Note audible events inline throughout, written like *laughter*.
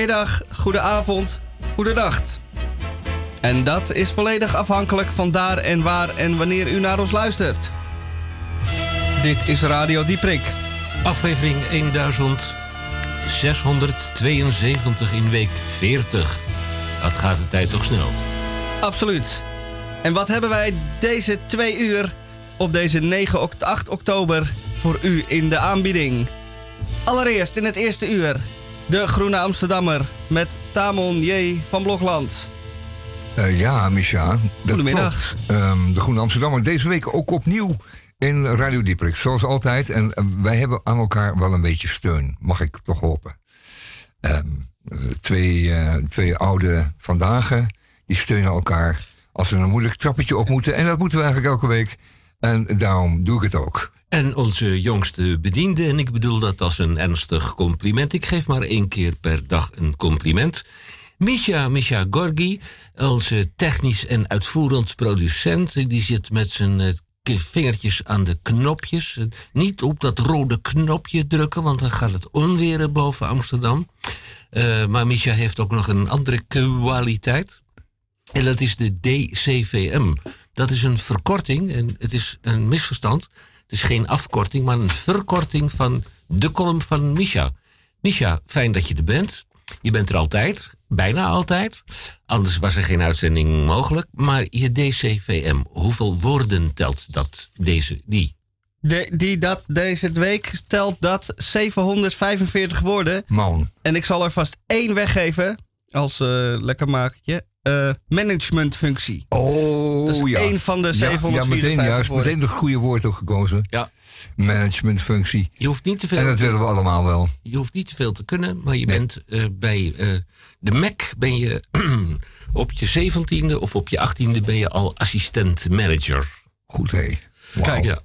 goedemiddag, goedenavond, goedenacht. En dat is volledig afhankelijk van daar en waar en wanneer u naar ons luistert. Dit is Radio Dieprik. Aflevering 1672 in week 40. Dat gaat de tijd toch snel. Absoluut. En wat hebben wij deze twee uur op deze 9 oct 8 oktober voor u in de aanbieding? Allereerst in het eerste uur de Groene Amsterdammer met Tamon J. van Blokland. Uh, ja, Micha. Goedemiddag. Um, de Groene Amsterdammer deze week ook opnieuw in Radio Dieprik, zoals altijd. En uh, wij hebben aan elkaar wel een beetje steun, mag ik toch hopen. Um, twee, uh, twee oude vandaag, die steunen elkaar als ze een moeilijk trappetje op moeten. En dat moeten we eigenlijk elke week. En daarom doe ik het ook. En onze jongste bediende, en ik bedoel dat als een ernstig compliment. Ik geef maar één keer per dag een compliment. Misha, Misha Gorgi, onze technisch en uitvoerend producent, die zit met zijn eh, vingertjes aan de knopjes. Niet op dat rode knopje drukken, want dan gaat het onweren boven Amsterdam. Uh, maar Misha heeft ook nog een andere kwaliteit. En dat is de DCVM. Dat is een verkorting, en het is een misverstand. Het is geen afkorting, maar een verkorting van de column van Misha. Misha, fijn dat je er bent. Je bent er altijd, bijna altijd. Anders was er geen uitzending mogelijk. Maar je DCVM, hoeveel woorden telt dat, deze, die? De, die dat deze week telt dat 745 woorden. Man. En ik zal er vast één weggeven als uh, lekkermakertje uh, managementfunctie. Oh, dat is ja. één van de 754 ja, ja, meteen juist. Meteen het goede woord ook gekozen. Ja. Managementfunctie. Je hoeft niet te veel. En dat willen we allemaal wel. Je hoeft niet te veel te kunnen, maar je nee. bent uh, bij uh, de Mac ben je *clears throat* op je zeventiende of op je achttiende ben je al assistent manager. Goed hé. Wow. Kijk, ja.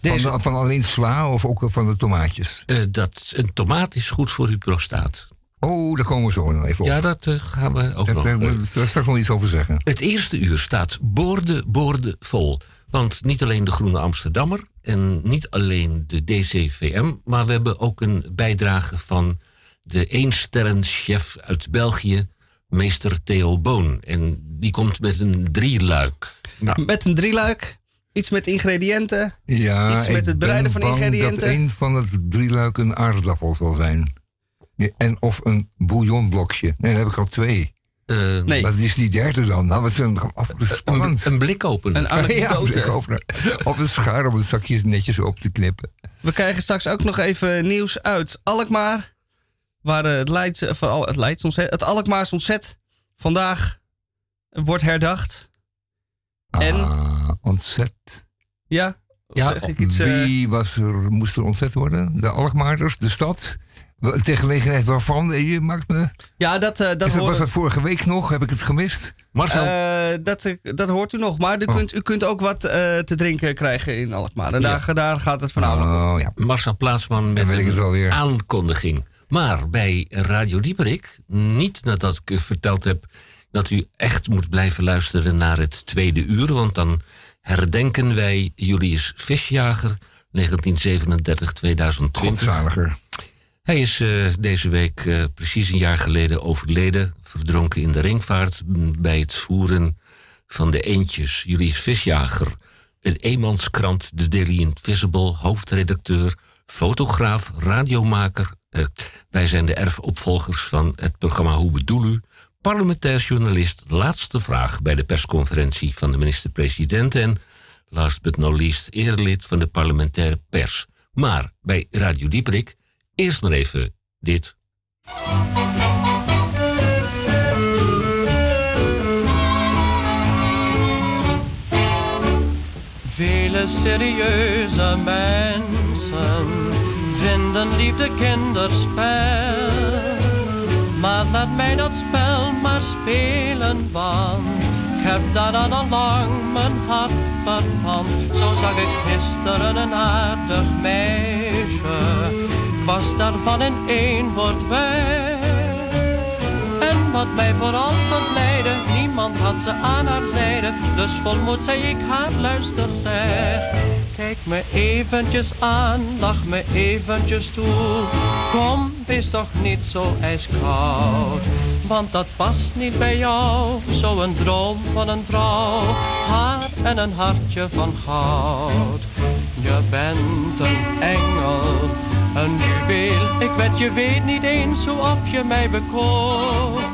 Deze, van, van, alleen sla of ook van de tomaatjes? Uh, dat, een tomaat is goed voor uw prostaat. Oh, daar komen we zo nog even op. Ja, dat uh, gaan we ook dat, nog. Daar uh, daar straks nog iets over zeggen. Het eerste uur staat boorde, boorde vol. Want niet alleen de Groene Amsterdammer en niet alleen de DCVM, maar we hebben ook een bijdrage van de eensterrenchef uit België, meester Theo Boon. En die komt met een drieluik. Nou. Met een drieluik? Iets met ingrediënten? Ja, Iets met het bereiden van ingrediënten? dat een van het drieluik een aardappel zal zijn. En of een bouillonblokje. Nee, dan heb ik al twee. Uh, nee. Wat is die derde dan? Nou, wat is een, of, een, een blikopener. Een anekdote. *laughs* Ja, een. Of een schaar om het zakje netjes op te knippen. We krijgen straks ook nog even nieuws uit Alkmaar. Waar het Leids, het, Leids ontzet, het Alkmaars ontzet vandaag wordt herdacht. En, ah, ontzet. Ja, ja zeg ik iets, wie was er, moest er ontzet worden? De Alkmaarders, de stad? Ter gelegenheid waarvan? Je maakt me... Ja, dat, uh, dat, dat hoort... Was dat vorige week nog? Heb ik het gemist? Marcel? Uh, dat, dat hoort u nog. Maar u, oh. kunt, u kunt ook wat uh, te drinken krijgen in Alkmaar. En ja. daar, daar gaat het voornamelijk oh, ja. Marcel Plaatsman met een aankondiging. Maar bij Radio Dieperik, niet nadat ik verteld heb... dat u echt moet blijven luisteren naar het tweede uur... want dan herdenken wij Julius Visjager... 1937-2020. Godzaliger. Hij is uh, deze week uh, precies een jaar geleden overleden, verdronken in de ringvaart bij het voeren van de eendjes. Julius Visjager, een eenmanskrant, de Daily Invisible, hoofdredacteur, fotograaf, radiomaker. Uh, wij zijn de erfopvolgers van het programma Hoe bedoel u? Parlementair journalist, laatste vraag bij de persconferentie van de minister-president en, last but not least, eerlid van de parlementaire pers. Maar bij Radio Dieperik Eerst maar even dit. Vele serieuze mensen vinden liefde kinderspel. Maar laat mij dat spel maar spelen, want ik heb daaraan al lang mijn hart verpand. Zo zag ik gisteren een aardig meisje was daarvan in één woord weg. En wat mij vooral verleidde, niemand had ze aan haar zijde. Dus volmoed zei ik haar, luister zeg. Kijk me eventjes aan, lach me eventjes toe. Kom, wees toch niet zo ijskoud. Want dat past niet bij jou, zo'n droom van een vrouw. Haar en een hartje van goud. Je bent een engel, een juweel. Ik weet, je weet niet eens hoe op je mij bekoort.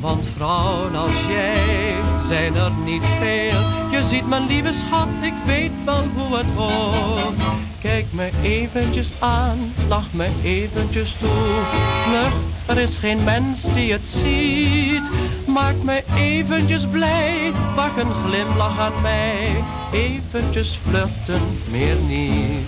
Want vrouwen als jij zijn er niet veel. Je ziet mijn lieve schat, ik weet wel hoe het hoort. Kijk me eventjes aan, lach me eventjes toe. Vlug, er is geen mens die het ziet. Maak me eventjes blij, wacht een glimlach aan mij. Eventjes vluchten, meer niet.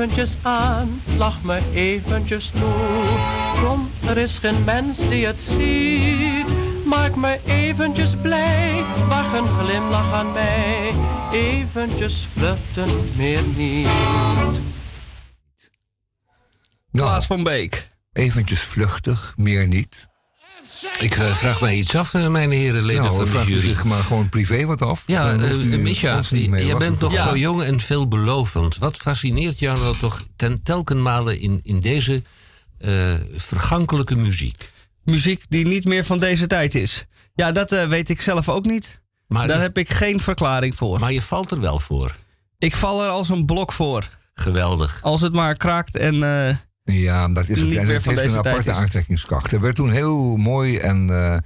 Eventjes aan, lach me eventjes toe. Kom, er is geen mens die het ziet. Maak me eventjes blij, wacht een glimlach aan mij. Eventjes vluchten, meer niet. Klaas van Beek. Eventjes vluchtig, meer niet. Ik eh, vraag mij iets af, eh, mijn heren leden Nou, van vraag de u jury. zich maar gewoon privé wat af. Ja, uh, Misha, jij bent toch Ja. zo jong en veelbelovend. Wat fascineert jou nou toch ten telkenmale in, in deze eh, vergankelijke muziek? Muziek die niet meer van deze tijd is. Ja, dat weet ik zelf ook niet. Maar, Daar je, heb ik geen verklaring voor. maar je valt er wel voor. Ik val er als een blok voor. Geweldig. Als het maar kraakt en... Ja, dat is het. En het heeft een aparte aantrekkingskracht. Er werd toen heel mooi en, eh,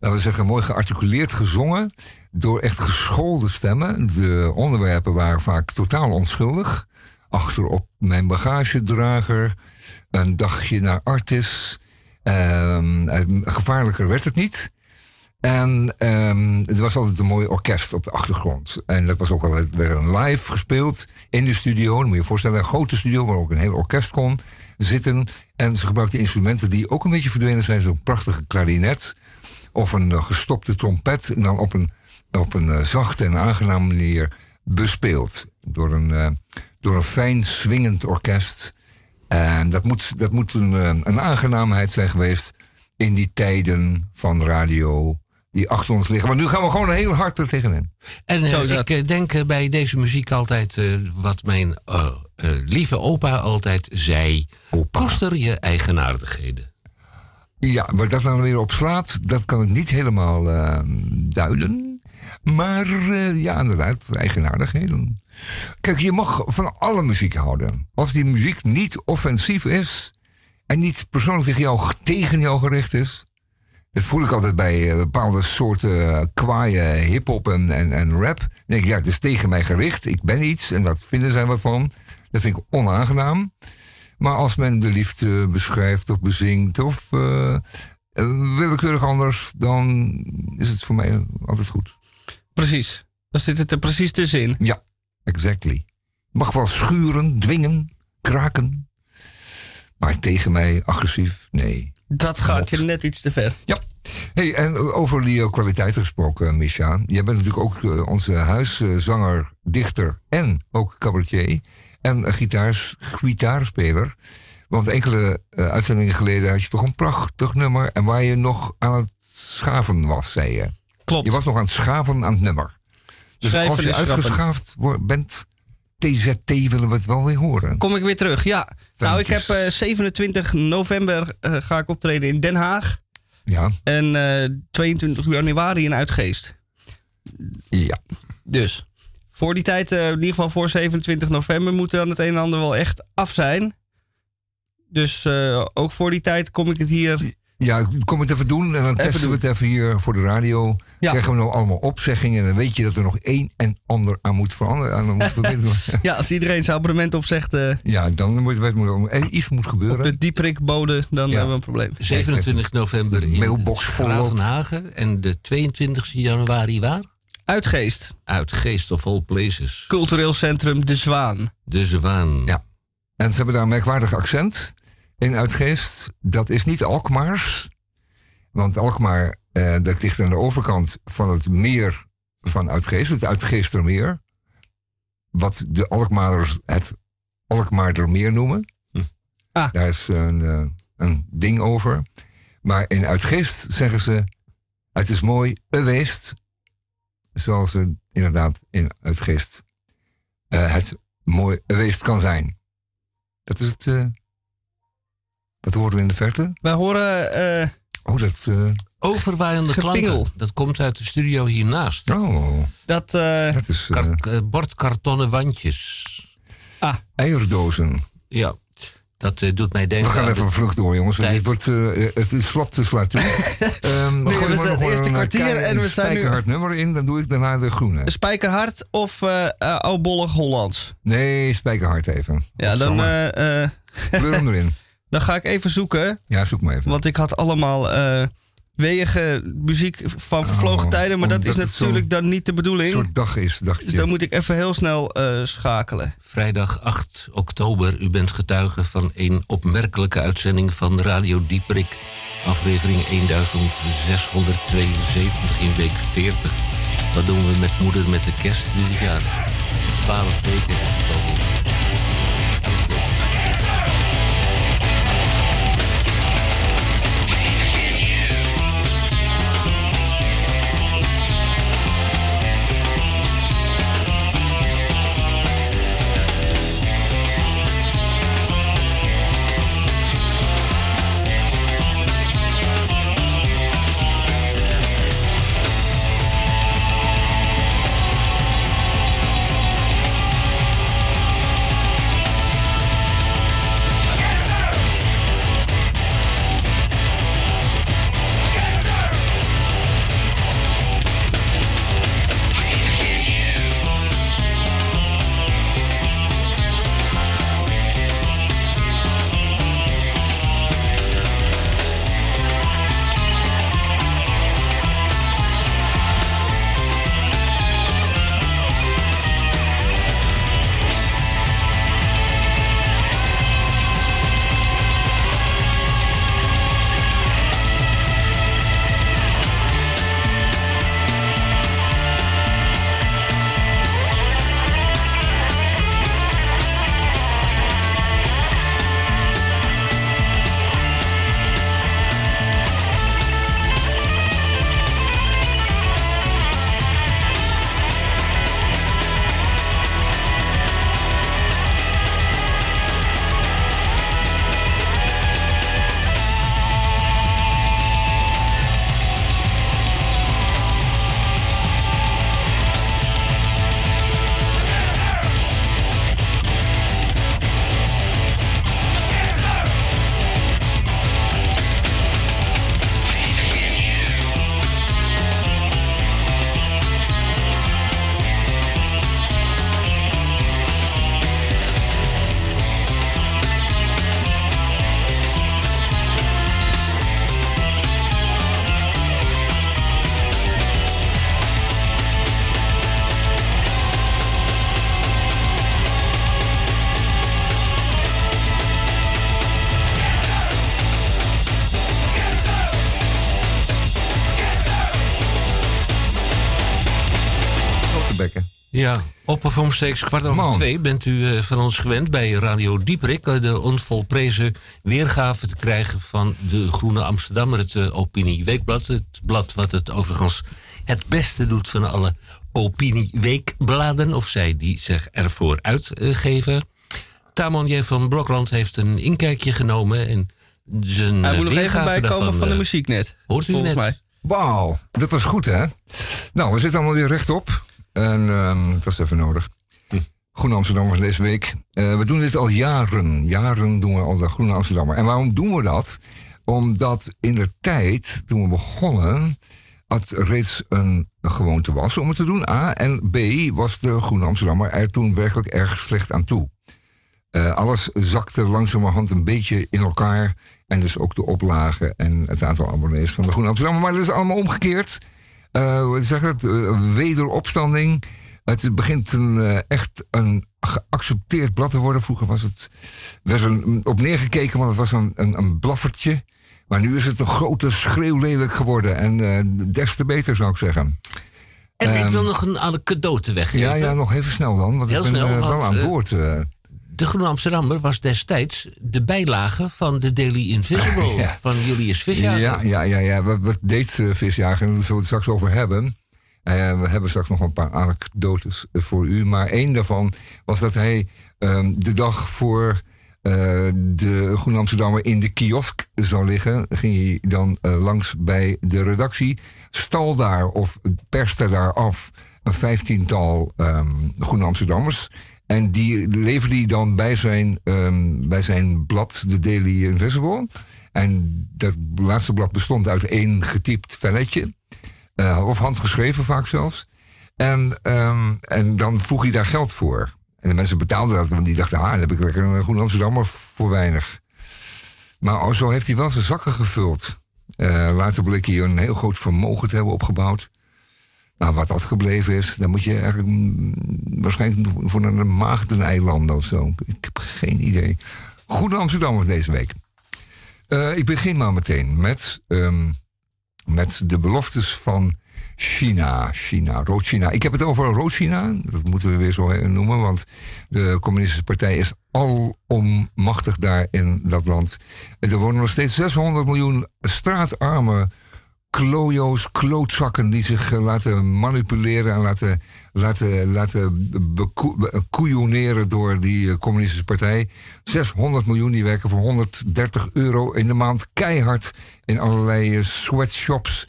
laten we zeggen, mooi gearticuleerd gezongen. Door echt geschoolde stemmen. De onderwerpen waren vaak totaal onschuldig. Achterop mijn bagagedrager. Een dagje naar Artis. Ehm, eh, gevaarlijker werd het niet. En ehm, het was altijd een mooi orkest op de achtergrond. En dat was ook altijd weer een live gespeeld in de studio. Dan moet je je voorstellen, een grote studio waar ook een heel orkest kon zitten. En ze gebruikten instrumenten die ook een beetje verdwenen zijn. Zo'n prachtige klarinet of een eh, gestopte trompet. En dan op een, op een eh, zachte en aangename manier bespeeld. Door een, eh, door een fijn swingend orkest. En dat moet, dat moet een, een aangenaamheid zijn geweest in die tijden van radio die achter ons liggen. Maar nu gaan we gewoon heel hard er tegenin. En eh, ik eh, denk eh, bij deze muziek altijd eh, wat mijn lieve opa altijd zei. Opa. Koester je eigenaardigheden. Ja, waar dat dan weer op slaat, dat kan ik niet helemaal eh, duiden. Maar eh, ja, inderdaad, eigenaardigheden. Kijk, je mag van alle muziek houden. Als die muziek niet offensief is en niet persoonlijk tegen jou, tegen jou gericht is. Dat voel ik altijd bij eh, bepaalde soorten eh, kwaaie hip-hop en, en, en rap. Dan denk ik, ja, het is tegen mij gericht. Ik ben iets en dat vinden zij wat van. Dat vind ik onaangenaam. Maar als men de liefde beschrijft of bezingt of eh, willekeurig anders, dan is het voor mij altijd goed. precies. Dan zit het er precies tussenin. Ja, exactly. Mag wel schuren, dwingen, kraken. Maar tegen mij agressief, nee. Dat gaat je net iets te ver. Ja. Hey, en over die eh, kwaliteiten gesproken, Misha. Jij bent natuurlijk ook eh, onze huiszanger, dichter en ook cabaretier. En uh, gitaars, gitaarspeler. Want enkele uh, uitzendingen geleden had je toch een prachtig nummer. En waar je nog aan het schaven was, zei je. Klopt. Je was nog aan het schaven aan het nummer. Dus Schrijven als je uitgeschaafd wordt- bent, TZT willen we het wel weer horen. Kom ik weer terug, ja. Nou, ik heb Fijntjes. eh, 27 november eh, ga ik optreden in Den Haag. Ja, En eh, 22 januari in Uitgeest. ja. Dus voor die tijd, in ieder geval voor 27 november, moet dan het een en ander wel echt af zijn. Dus ook voor die tijd kom ik het hier Ja, kom het even doen en dan testen doen. we het even hier voor de radio. Ja. Krijgen we nou allemaal opzeggingen en dan weet je dat er nog één en ander aan moet veranderen. Aan moet verbeteren. *laughs* Ja, als iedereen zijn abonnement opzegt eh ja, dan moet het moet, er iets moet gebeuren. de dieprikbode, dan Ja. hebben we een probleem. 27 november in mailbox. Gravenhagen. En de 22 januari waar? Uitgeest, Uit Geest of All Places. cultureel centrum De Zwaan. De Zwaan. Ja. En ze hebben daar een merkwaardig accent in Uitgeest. Dat is niet Alkmaars. Want Alkmaar, eh, dat ligt aan de overkant van het meer van Uitgeest. Het Uitgeestermeer. Wat de Alkmaarders het Alkmaardermeer noemen. Hm. Ah. Daar is een, eh, een ding over. Maar in Uitgeest zeggen ze... Het is mooi geweest. Zoals ze inderdaad in Uitgeest eh, het mooi geweest kan zijn. Dat is het. eh, wat horen we in de verte? Wij horen eh, Oh, dat. eh, Overwaaiende klanken. Dat komt uit de studio hiernaast. oh, dat... eh, dat is. Kar- bordkartonnen wandjes. eierdozen. Ja, dat eh, doet mij denken We gaan aan even vlug door, jongens. want. Dit wordt, eh, het is slap te sluiten. Ehm, Nee, gooi we maar zijn het eerste kwartier en we een zijn nu- spijkerhard nummer in, dan doe ik daarna de groene. Spijkerhard of eh eh, oudbollig Hollands? Nee, spijkerhard even. Ja, dan, hem erin. *laughs* dan ga ik even zoeken. Ja, zoek maar even. Want ik had allemaal eh weeige muziek van vervlogen Oh, tijden. Maar dat omdat is natuurlijk dan niet de Een bedoeling. soort dag is, dacht Dus je. dan moet ik even heel snel eh, schakelen. Vrijdag 8 oktober. U bent getuige van een opmerkelijke uitzending van Radio Dieperik. Aflevering 1672 in week 40. Wat doen we met moeder met de kerst dit jaar? 12 weken. Op omstreeks kwart over Man. twee bent u eh, van ons gewend bij Radio Dieprik eh, de onvolprezen weergave te krijgen van de Groene Amsterdammer, het eh, Opinieweekblad. Het blad wat het overigens het beste doet van alle opinieweekbladen, of zij die zich ervoor uitgeven. Tamon J. van Blokland heeft een inkijkje genomen en zijn Hij moet nog even weergave bijkomen van de muziek net. Hoort u volgens net? mij. Wauw, dat was goed hè. Nou, we zitten allemaal weer rechtop. En het was even nodig. Groene Amsterdammer van deze week. Eh, we doen dit al jaren. Jaren doen we al de Groene Amsterdammer. En waarom doen we dat? Omdat in de tijd, toen we begonnen, het reeds een, een gewoonte was om het te doen. A. En B. was de Groene Amsterdammer er toen werkelijk erg slecht aan toe. Eh, alles zakte langzamerhand een beetje in elkaar. En dus ook de oplagen en het aantal abonnees van de Groene Amsterdammer. Maar dat is allemaal omgekeerd. Uh, wat zeg het? Uh, wederopstanding. Het begint een, echt een geaccepteerd blad te worden. Vroeger was het, werd er op neergekeken, want het was een, een, een blaffertje. Maar nu is het een grote schreeuwlelijk geworden. En des te beter zou ik zeggen. En ik wil um, nog een cadeau te weggeven. Ja, ja, nog even snel dan. Want Heel ik ben snel, wel want, aan het woord de Groene Amsterdammer was destijds de bijlage van de Daily Invisible *laughs* Ja. van Julius Visjager. Ja, ja, ja, ja. Wat, wat deed uh, Visjager? Daar zullen we het straks over hebben. Uh, we hebben straks nog een paar anekdotes voor u. Maar één daarvan was dat hij um, de dag voor uh, de Groene Amsterdammer in de kiosk zou liggen. Ging hij dan langs bij de redactie. Stal daar of perste daar af een vijftiental um, Groene Amsterdammers. En die leverde hij dan bij zijn, um, bij zijn blad, de Daily Invisible. En dat laatste blad bestond uit één getypt velletje. Uh, of handgeschreven vaak zelfs. En, um, en dan vroeg hij daar geld voor. En de mensen betaalden dat, want die dachten... ah, dan heb ik lekker een Groen Amsterdammer voor weinig. Maar zo heeft hij wel zijn zakken gevuld. Uh, later bleek hij een heel groot vermogen te hebben opgebouwd. Nou, wat dat gebleven is, dan moet je eigenlijk waarschijnlijk voor naar de Maagdeneilanden of zo. Ik heb geen idee. Goede Amsterdam deze week. Uh, ik begin maar meteen met, um, met de beloftes van China. China, rood China. Ik heb het over rood China. Dat moeten we weer zo noemen, want de Communistische Partij is alomachtig daar in dat land. Er wonen nog steeds 600 miljoen straatarme klojo's, klootzakken die zich laten manipuleren en laten, laten, laten bekoeioneren door die communistische partij. 600 miljoen die werken voor 130 euro in de maand keihard in allerlei sweatshops.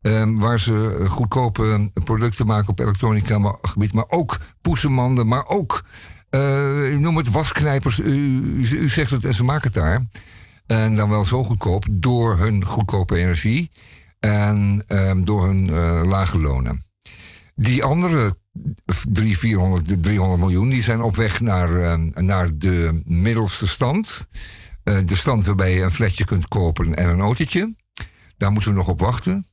Um, waar ze goedkope producten maken op elektronica gebied, maar ook poesemanden, maar ook, ik noem het wasknijpers. U, u, u zegt het en ze maken het daar. En dan wel zo goedkoop door hun goedkope energie en um, door hun uh, lage lonen. Die andere 300, 400, 300 miljoen die zijn op weg naar, um, naar de middelste stand. Uh, de stand waarbij je een flatje kunt kopen en een autootje. Daar moeten we nog op wachten.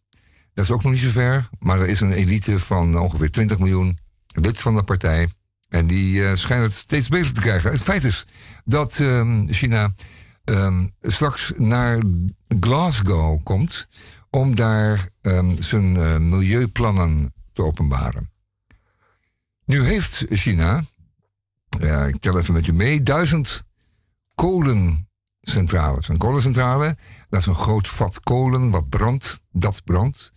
Dat is ook nog niet zo ver. Maar er is een elite van ongeveer 20 miljoen lid van de partij. En die uh, schijnen het steeds beter te krijgen. Het feit is dat um, China straks naar Glasgow komt om daar um, zijn uh, milieuplannen te openbaren. Nu heeft China, ik tel even met u mee, duizend kolencentrales. Een kolencentrale, dat is een groot vat kolen wat brandt, dat brandt.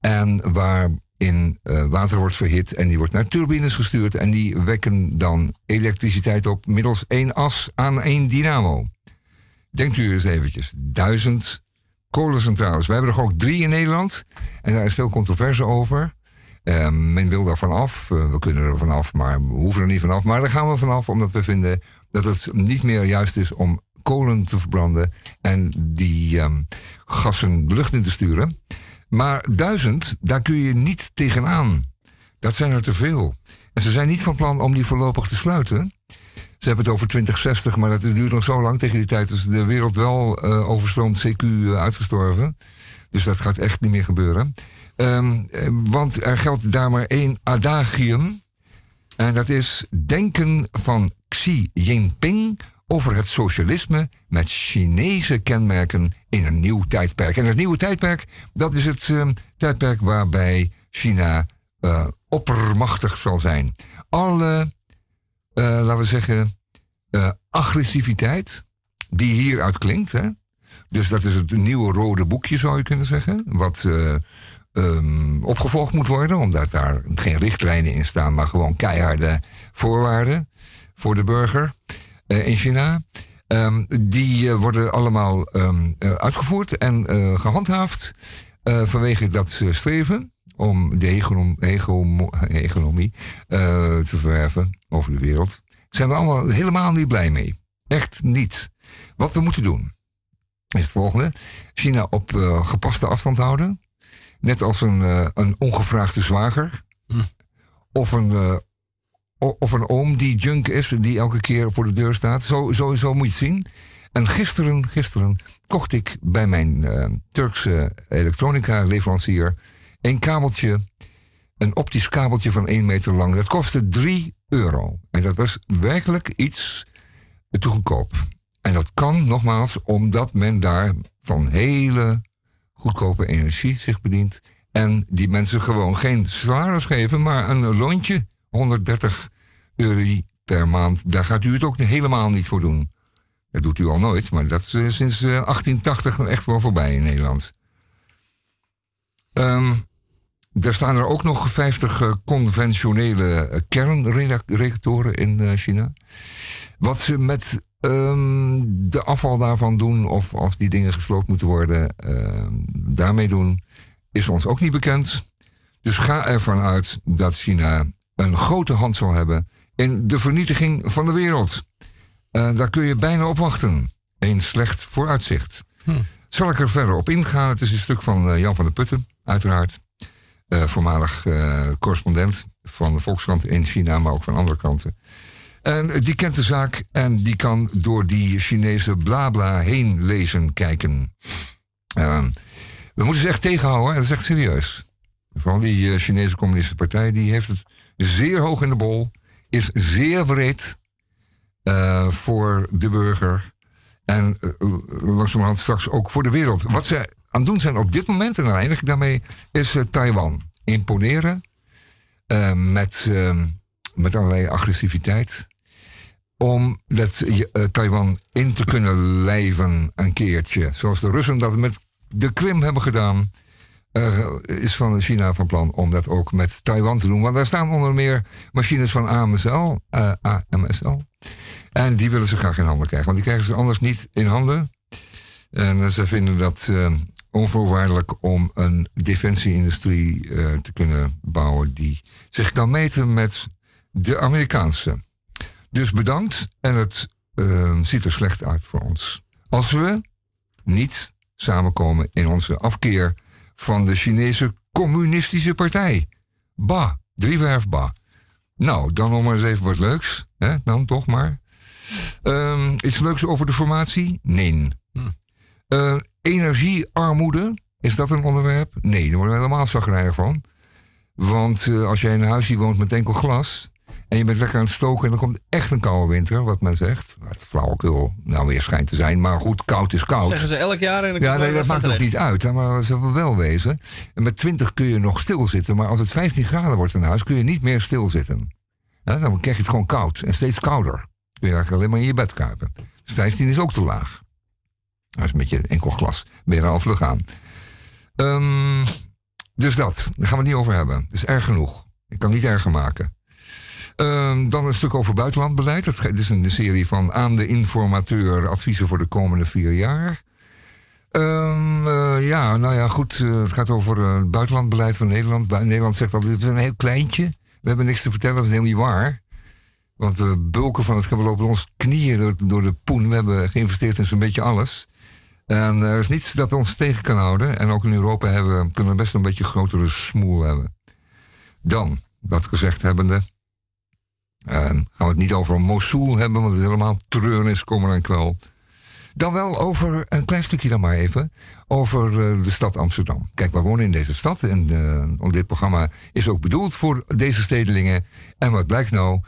En waarin uh, water wordt verhit en die wordt naar turbines gestuurd en die wekken dan elektriciteit op middels één as aan één dynamo. Denkt u eens eventjes, duizend kolencentrales. We hebben er ook drie in Nederland. En daar is veel controverse over. Uh, men wil daar vanaf. Uh, we kunnen er vanaf, maar we hoeven er niet vanaf. Maar daar gaan we vanaf, omdat we vinden dat het niet meer juist is om kolen te verbranden en die um, gassen de lucht in te sturen. Maar duizend, daar kun je niet tegenaan. Dat zijn er te veel. En ze zijn niet van plan om die voorlopig te sluiten. Ze hebben het over 2060, maar dat duurt nog zo lang. Tegen die tijd is de wereld wel uh, overstroomd, CQ uh, uitgestorven. Dus dat gaat echt niet meer gebeuren. Um, want er geldt daar maar één adagium. En dat is denken van Xi Jinping over het socialisme met Chinese kenmerken in een nieuw tijdperk. En dat nieuwe tijdperk, dat is het uh, tijdperk waarbij China oppermachtig zal zijn. Alle laten we zeggen, uh, agressiviteit, die hieruit klinkt. Hè? Dus dat is het nieuwe rode boekje, zou je kunnen zeggen. Wat uh, um, opgevolgd moet worden, omdat daar geen richtlijnen in staan, maar gewoon keiharde voorwaarden voor de burger in China. Um, die worden allemaal um, uitgevoerd en gehandhaafd vanwege dat streven om de hegemonie uh, te verwerven over de wereld. Zijn we allemaal helemaal niet blij mee. Echt niet. Wat we moeten doen. is het volgende. China op uh, gepaste afstand houden. Net als een, uh, een ongevraagde zwager. Hm. Of, een, of een oom die junk is, die elke keer voor de deur staat. Zo, zo, zo moet je het zien. En gisteren, gisteren kocht ik bij mijn Turkse elektronica leverancier een kabeltje. Een optisch kabeltje van 1 meter lang. Dat kostte 3 euro. En dat was werkelijk iets te goedkoop. En dat kan nogmaals omdat men daar van hele goedkope energie zich bedient. En die mensen gewoon geen salaris geven, maar een loontje. 130 euro per maand. Daar gaat u het ook helemaal niet voor doen. Dat doet u al nooit, maar dat is sinds 1880 eh, echt wel voorbij in Nederland. Um, er staan er ook nog 50 uh, conventionele kernreactoren in China. Wat ze met um, de afval daarvan doen, of als die dingen gesloopt moeten worden, uh, daarmee doen, is ons ook niet bekend. Dus ga ervan uit dat China een grote hand zal hebben in de vernietiging van de wereld. Uh, daar kun je bijna op wachten. Een slecht vooruitzicht. Hm. Zal ik er verder op ingaan? Het is een stuk van Jan van der Putten, uiteraard. Uh, voormalig correspondent van de Volkskrant in China, maar ook van andere kranten. En die kent de zaak en die kan door die Chinese blabla heen lezen, kijken. Uh, we moeten ze echt tegenhouden, dat is echt serieus. Vooral die uh, Chinese Communistische Partij, die heeft het zeer hoog in de bol. Is zeer wreed voor de burger. En langzamerhand straks ook voor de wereld. Wat ze aan het doen zijn op dit moment, en dan eindig ik daarmee, is Taiwan imponeren. met, ehm, met allerlei agressiviteit om dat, Taiwan in te kunnen lijven een keertje. Zoals de Russen dat met de Krim hebben gedaan. Is van China van plan om dat ook met Taiwan te doen. Want daar staan onder meer machines van AMSL. AMSL. En die willen ze graag in handen krijgen. Want die krijgen ze anders niet in handen. En ze vinden dat onvoorwaardelijk om een defensieindustrie te kunnen bouwen die zich kan meten met de Amerikaanse. Dus bedankt en het uh, ziet er slecht uit voor ons. Als we niet samenkomen in onze afkeer van de Chinese Communistische Partij. Ba, driewerf ba. Nou, dan nog maar eens even wat leuks. Hè? Dan toch maar. Uh, iets leuks over de formatie? Nee. Hm. Uh, energiearmoede, is dat een onderwerp? Nee, daar worden we helemaal zagrijnig van. Want uh, als jij in een huisje woont met enkel glas, en je bent lekker aan het stoken en dan komt echt een koude winter, wat men zegt. Het flauwekul nou weer schijnt te zijn, maar goed, koud is koud. Zeggen ze elk jaar. En ja, nee, dat maakt ook niet uit, maar ze wil wel wezen. En met 20 kun je nog stilzitten, maar als het 15 graden wordt in huis, kun je niet meer stilzitten. Ja, dan krijg je het gewoon koud en steeds kouder. Kun je eigenlijk alleen maar in je bed kuipen. Dus 15 is ook te laag. Dat is met je enkel glas. Ben je er al vlug aan. Um, dus dat, daar gaan we het niet over hebben. Dat is erg genoeg. Ik kan niet erger maken. Ehm, dan een stuk over buitenlandbeleid. Het is een serie van aan de informateur adviezen voor de komende vier jaar. Um, uh, ja, nou ja, goed. Uh, het gaat over het buitenlandbeleid van Nederland. Nederland zegt altijd, het is een heel kleintje. We hebben niks te vertellen, dat is helemaal niet waar. Want we bulken van het we lopen ons knieën door, door, de poen. We hebben geïnvesteerd in zo'n beetje alles. En er is niets dat ons tegen kan houden. En ook in Europa hebben, kunnen we best een beetje grotere smoel hebben. Dan, dat gezegd hebbende... Gaan we het niet over Mosul hebben, want het is helemaal treurnis, kommer en kwel. Dan wel over, een klein stukje dan maar even, over uh, de stad Amsterdam. Kijk, we wonen in deze stad en uh, dit programma is ook bedoeld voor deze stedelingen. En wat blijkt nou?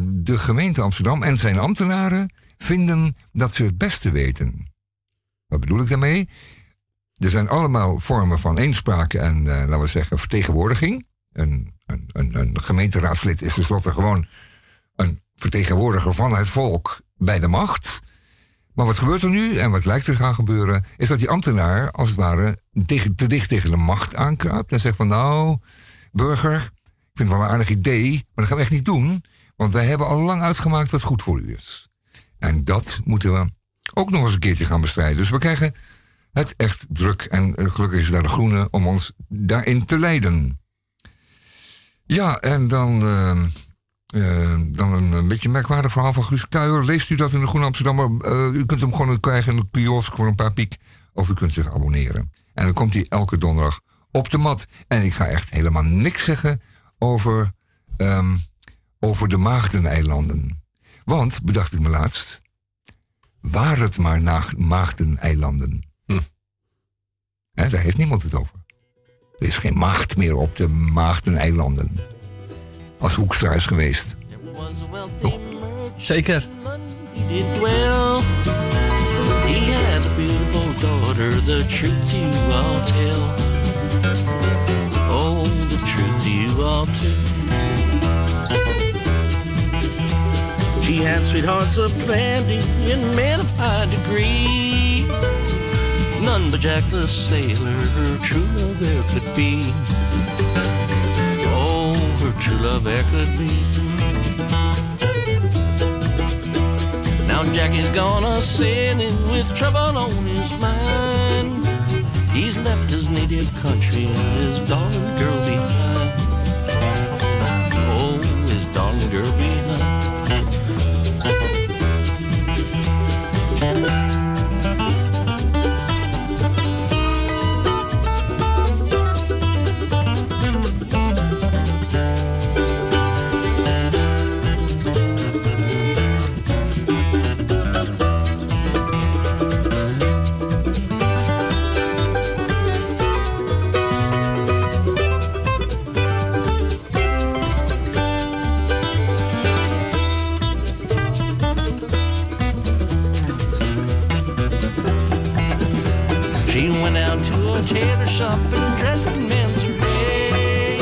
De gemeente Amsterdam en zijn ambtenaren vinden dat ze het beste weten. Wat bedoel ik daarmee? Er zijn allemaal vormen van inspraak en, laten we zeggen, vertegenwoordiging. Een een, een, een gemeenteraadslid is tenslotte gewoon een vertegenwoordiger van het volk bij de macht. Maar wat gebeurt er nu en wat lijkt er gaan gebeuren, is dat die ambtenaar als het ware te dicht tegen de macht aankruipt en zegt van nou, burger, ik vind het wel een aardig idee, maar dat gaan we echt niet doen, want wij hebben al lang uitgemaakt wat goed voor u is. En dat moeten we ook nog eens een keertje gaan bestrijden. Dus we krijgen het echt druk en eh, gelukkig is daar de groene om ons daarin te leiden. Ja, en dan uh, Eh, dan een, een beetje merkwaardig verhaal van Guus Kuijer. Leest u dat in de Groene Amsterdammer? Eh, u kunt hem gewoon krijgen in de kiosk voor een paar piek. Of u kunt zich abonneren. En dan komt hij elke donderdag op de mat. En ik ga echt helemaal niks zeggen over, ehm, over de Maagdeneilanden. Want, bedacht ik me laatst, waar het maar Maagdeneilanden. Hm. Hè, daar heeft niemand het over. Er is geen maagd meer op de Maagdeneilanden. Als Hoekstra is geweest. Toch? Zeker. He did dwell. He had a beautiful daughter, the truth you I'll tell. Oh, the truth you I'll tell. She had sweethearts of aplenty and men of high degree. None but Jack the sailor, her true love there could be. Oh, her true love there could be. Now Jackie's gone a sailing with trouble on his mind. He's left his native country and his darling girl behind. Oh, his darling girl behind. A tailor shop and dressed in men's array.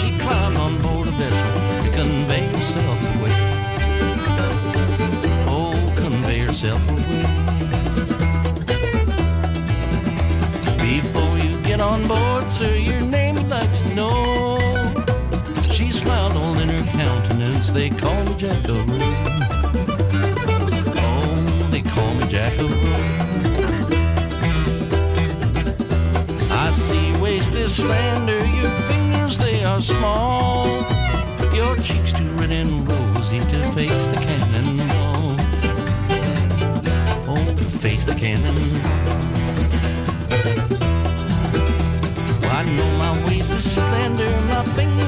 She climbed on board a vessel to convey herself away. Oh, convey herself away. Before you get on board, sir, your name I'd like to know. She smiled all in her countenance. They call me Jack O'Rourke. Oh, they call me Jack O'Rourke. Slender, your fingers they are small. Your cheeks too red and rosy to face the cannonball. Oh, to face the cannonball. Well, I know my waist is slender, my fingers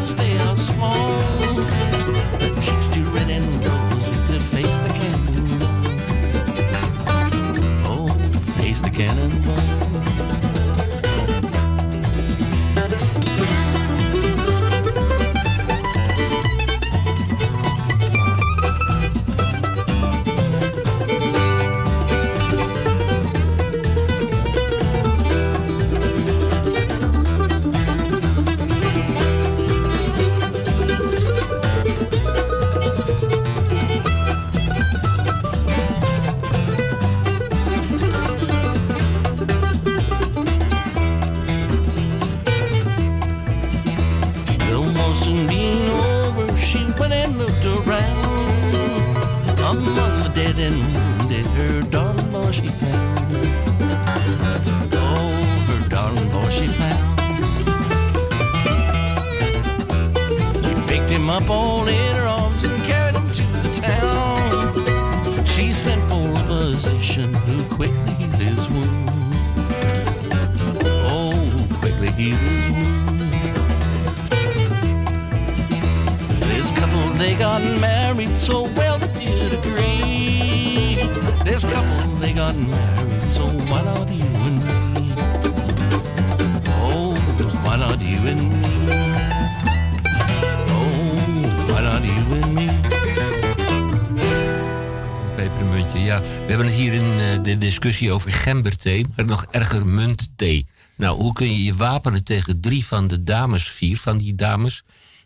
discussie over gemberthee, maar nog erger muntthee. Nou, hoe kun je je wapenen tegen drie van de dames, vier van die dames,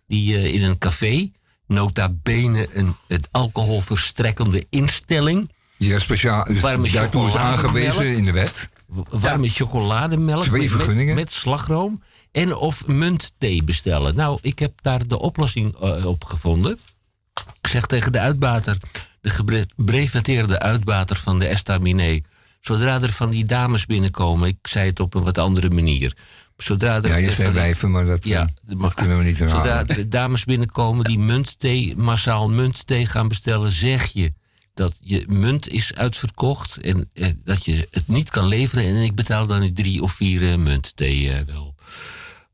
die eh, in een café, nota bene een het alcoholverstrekkende instelling, Ja, speciaal. Dus daartoe is aangewezen in de wet. warme chocolademelk Twee met- vergunningen. Met, slagroom en of muntthee bestellen. Nou, ik heb daar de oplossing eh, op gevonden. Ik zeg tegen de uitbater, de gebreventeerde uitbater van de Estaminet... Zodra er van die dames binnenkomen, ik zei het op een wat andere manier. Zodra er Ja, je zei wijven, maar dat, Ja, dat kunnen we niet herhalen. Zodra de dames binnenkomen die muntthee, massaal muntthee gaan bestellen, zeg je dat je munt is uitverkocht en eh, dat je het niet kan leveren. En ik betaal dan die drie of vier eh, muntthee eh, wel.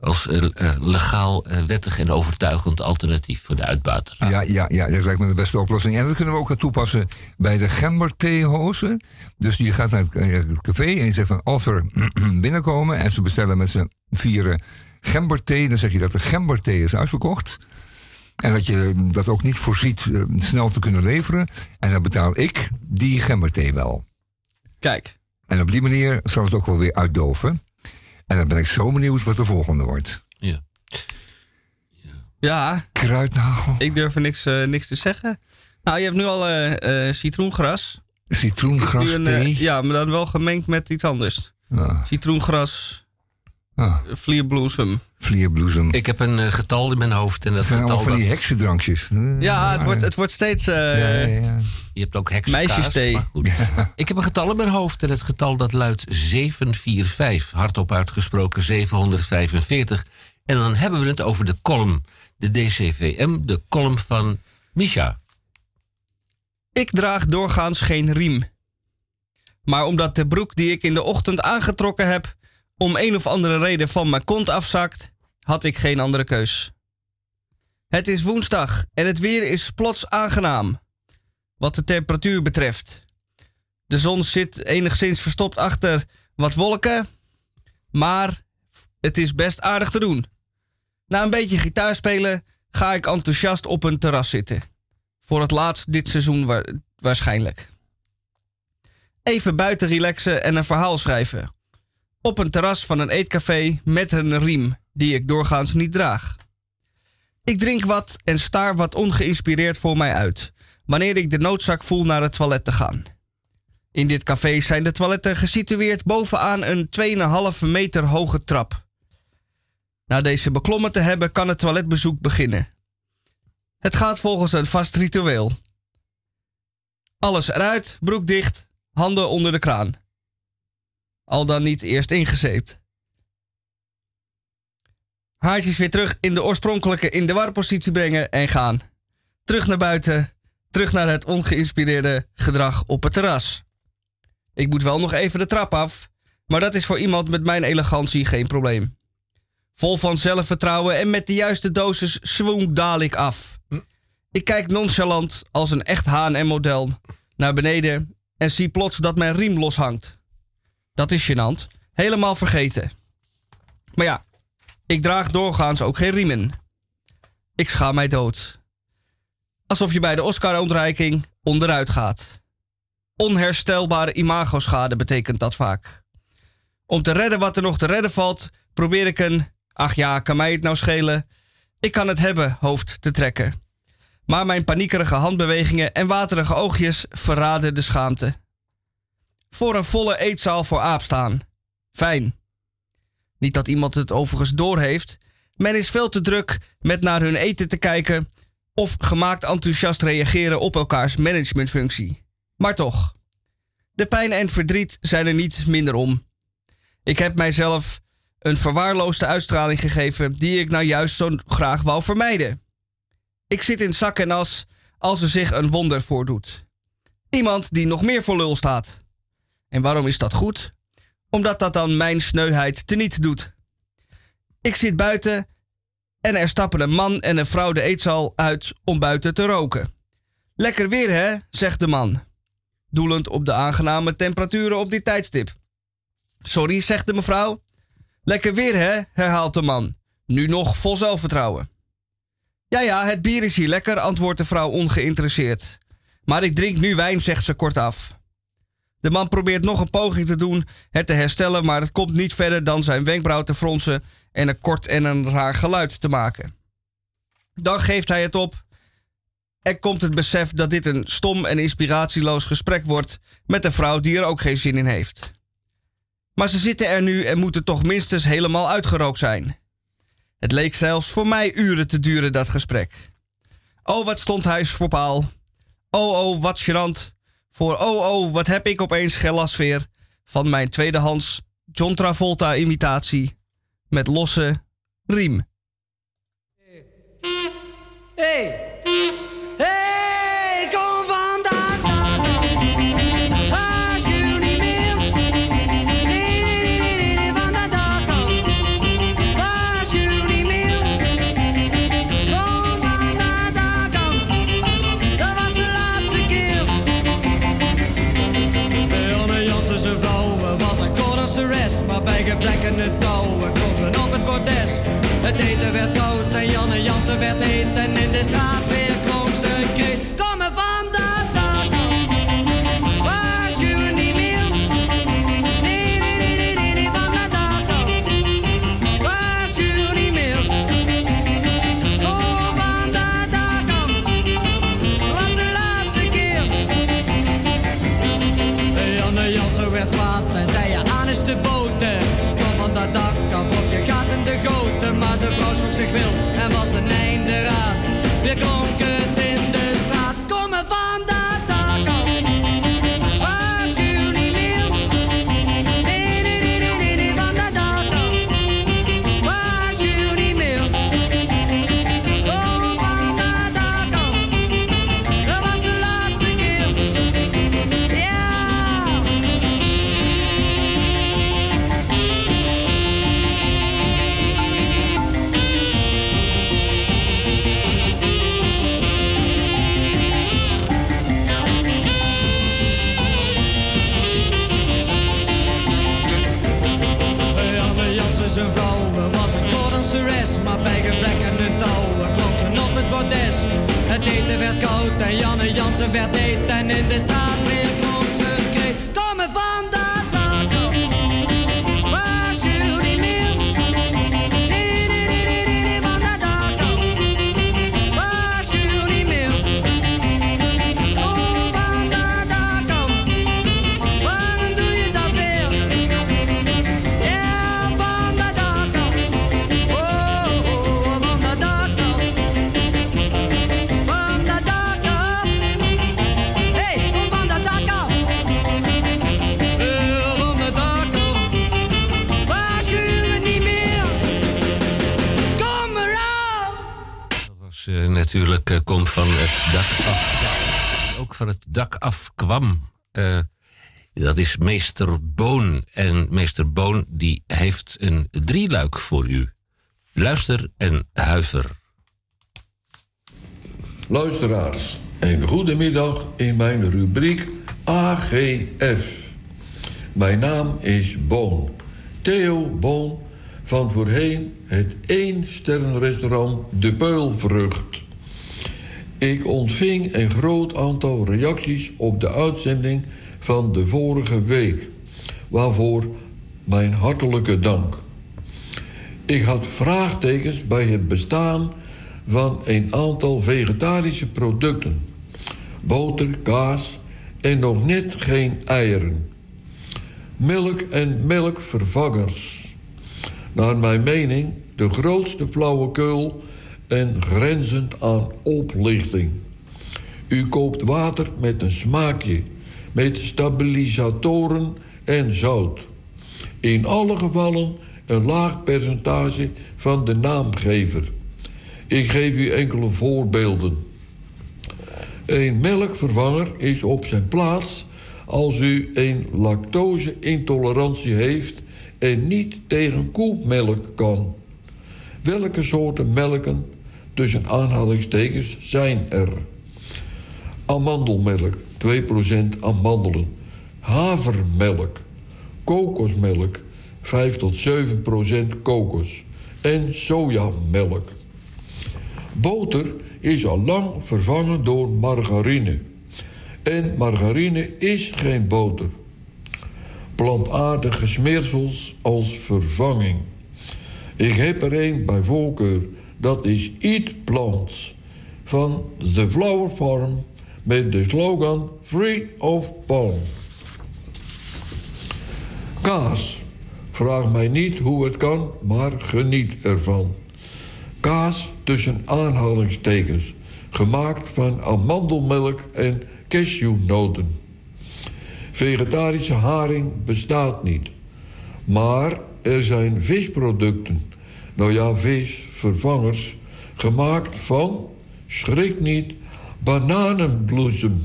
Als eh, eh, legaal, eh, wettig en overtuigend alternatief voor de uitbater. Ja, ja, ja, dat lijkt me de beste oplossing. En dat kunnen we ook aan toepassen bij de gembertheehozen. Dus je gaat naar het café en je zegt van als er *clears throat* binnenkomen en ze bestellen met z'n vieren gemberthee, dan zeg je dat de gemberthee is uitverkocht. En dat je dat ook niet voorziet snel te kunnen leveren. En dan betaal ik die gemberthee wel. Kijk, En op die manier zal het ook wel weer uitdoven. En dan ben ik zo benieuwd wat de volgende wordt. Ja. ja, Kruidnagel, ik durf er niks, eh, niks te zeggen. Nou, je hebt nu al eh, eh, citroengras. citroengras een, thee. ja, maar dan wel gemengd met iets anders. Citroengras, ah, vlierbloesem. vlierbloesem. Ik heb een eh, getal in mijn hoofd en dat Dat zijn getal van die heksendrankjes. Ja, het wordt, het wordt steeds... eh, Ja, ja, ja. Je hebt ook heksenkaas. Meisjesthee. goed. Ik heb een getal in mijn hoofd en het getal dat luidt 745. Hardop uitgesproken 745. En dan hebben we het over de column. De DCVM, de column van Misha. Ik draag doorgaans geen riem. Maar omdat de broek die ik in de ochtend aangetrokken heb... om een of andere reden van mijn kont afzakt... had ik geen andere keus. Het is woensdag en het weer is plots aangenaam. Wat de temperatuur betreft. De zon zit enigszins verstopt achter wat wolken... maar het is best aardig te doen. Na een beetje gitaar spelen ga ik enthousiast op een terras zitten. Voor het laatst dit seizoen wa- waarschijnlijk. Even buiten relaxen en een verhaal schrijven. Op een terras van een eetcafé met een riem die ik doorgaans niet draag. Ik drink wat en staar wat ongeïnspireerd voor mij uit. Wanneer ik de noodzaak voel naar het toilet te gaan. In dit café zijn de toiletten gesitueerd bovenaan een 2,5 meter hoge trap. Na deze beklommen te hebben kan het toiletbezoek beginnen. Het gaat volgens een vast ritueel. Alles eruit, broek dicht, handen onder de kraan. Al dan niet eerst ingezeept. Haartjes weer terug in de oorspronkelijke in de warpositie brengen en gaan. Terug naar buiten, terug naar het ongeïnspireerde gedrag op het terras. Ik moet wel nog even de trap af, maar dat is voor iemand met mijn elegantie geen probleem. Vol van zelfvertrouwen en met de juiste dosis swoon daal ik af. Ik kijk nonchalant als een echt H&M-model naar beneden en zie plots dat mijn riem loshangt. Dat is gênant. Helemaal vergeten. Maar ja, ik draag doorgaans ook geen riemen. Ik schaam mij dood. Alsof je bij de Oscar-ontreiking onderuit gaat. Onherstelbare imagoschade betekent dat vaak. Om te redden wat er nog te redden valt, probeer ik een, ach ja, kan mij het nou schelen, ik kan het hebben hoofd te trekken. Maar mijn paniekerige handbewegingen en waterige oogjes verraden de schaamte. Voor een volle eetzaal voor aap staan. Fijn. Niet dat iemand het overigens doorheeft. Men is veel te druk met naar hun eten te kijken of gemaakt enthousiast reageren op elkaars managementfunctie. Maar toch, de pijn en verdriet zijn er niet minder om. Ik heb mijzelf een verwaarloosde uitstraling gegeven die ik nou juist zo graag wou vermijden. Ik zit in zak en as als er zich een wonder voordoet. Iemand die nog meer voor lul staat. En waarom is dat goed? Omdat dat dan mijn sneuheid teniet doet. Ik zit buiten en er stappen een man en een vrouw de eetzaal uit om buiten te roken. Lekker weer hè, zegt de man. Doelend op de aangename temperaturen op dit tijdstip. Sorry, zegt de mevrouw. Lekker weer hè, herhaalt de man. Nu nog vol zelfvertrouwen. Ja, ja, het bier is hier lekker, antwoordt de vrouw ongeïnteresseerd. Maar ik drink nu wijn, zegt ze kortaf. De man probeert nog een poging te doen het te herstellen, maar het komt niet verder dan zijn wenkbrauw te fronsen en een kort en een raar geluid te maken. Dan geeft hij het op. Er komt het besef dat dit een stom en inspiratieloos gesprek wordt met een vrouw die er ook geen zin in heeft. Maar ze zitten er nu en moeten toch minstens helemaal uitgerookt zijn. Het leek zelfs voor mij uren te duren, dat gesprek. Oh, wat stond huis voor paal. Oh, oh, wat gênant. Voor oh, oh, wat heb ik opeens gelasfeer. van mijn tweedehands John Travolta imitatie met losse riem. Hey! Hey, in het touwen ze op het bordes. Het eten werd koud en Janne Jansen werd heet en in de straat weer schrok zich wil Jansen werd heet en in de straat natuurlijk eh, komt van het dak af. Ook van het dak af kwam. Eh, dat is meester Boon. En meester Boon die heeft een drieluik voor u. Luister en huiver. Luisteraars, een goedemiddag in mijn rubriek AGF. Mijn naam is Boon, Theo Boon van voorheen het één sterrenrestaurant De Peulvrucht. Ik ontving een groot aantal reacties op de uitzending van de vorige week, waarvoor mijn hartelijke dank. Ik had vraagtekens bij het bestaan van een aantal vegetarische producten. Boter, kaas en nog net geen eieren. Melk en melkvervangers. Naar mijn mening de grootste flauwekul en grenzend aan oplichting. U koopt water met een smaakje, met stabilisatoren en zout. In alle gevallen een laag percentage van de naamgever. Ik geef u enkele voorbeelden. Een melkvervanger is op zijn plaats als u een lactose-intolerantie heeft en niet tegen koemelk kan. Welke soorten melken, tussen aanhalingstekens, zijn er? Amandelmelk, 2% amandelen. Havermelk, kokosmelk, 5 tot 7% kokos. En sojamelk. Boter is al lang vervangen door margarine. En margarine is geen boter. Plantaardige smeersels als vervanging. Ik heb er een bij voorkeur. Dat is Eat Plants van The Flower Farm met de slogan Free of Palm. Kaas. Vraag mij niet hoe het kan, maar geniet ervan. Kaas tussen aanhalingstekens, gemaakt van amandelmelk en cashewnoten. Vegetarische haring bestaat niet. Maar er zijn visproducten. Nou ja, visvervangers. Gemaakt van, schrik niet, bananenbloesem.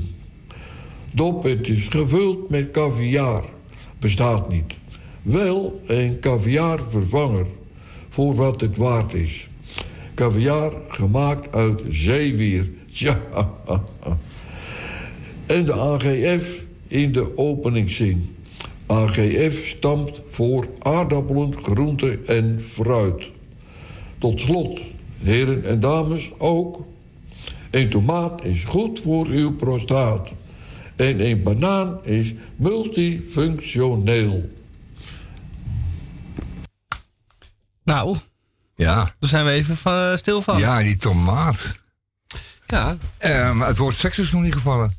Doppetjes gevuld met caviar. Bestaat niet. Wel een caviarvervanger. Voor wat het waard is. Caviar gemaakt uit zeewier. *laughs* Ja. En de AGF in de openingszin. AGF stamt voor aardappelen, groenten en fruit. Tot slot, heren en dames, ook. Een tomaat is goed voor uw prostaat. En een banaan is multifunctioneel. Nou, Ja, daar zijn we even van, stil van. ja die tomaat. Ja, Eh, maar het woord seks is nog niet gevallen.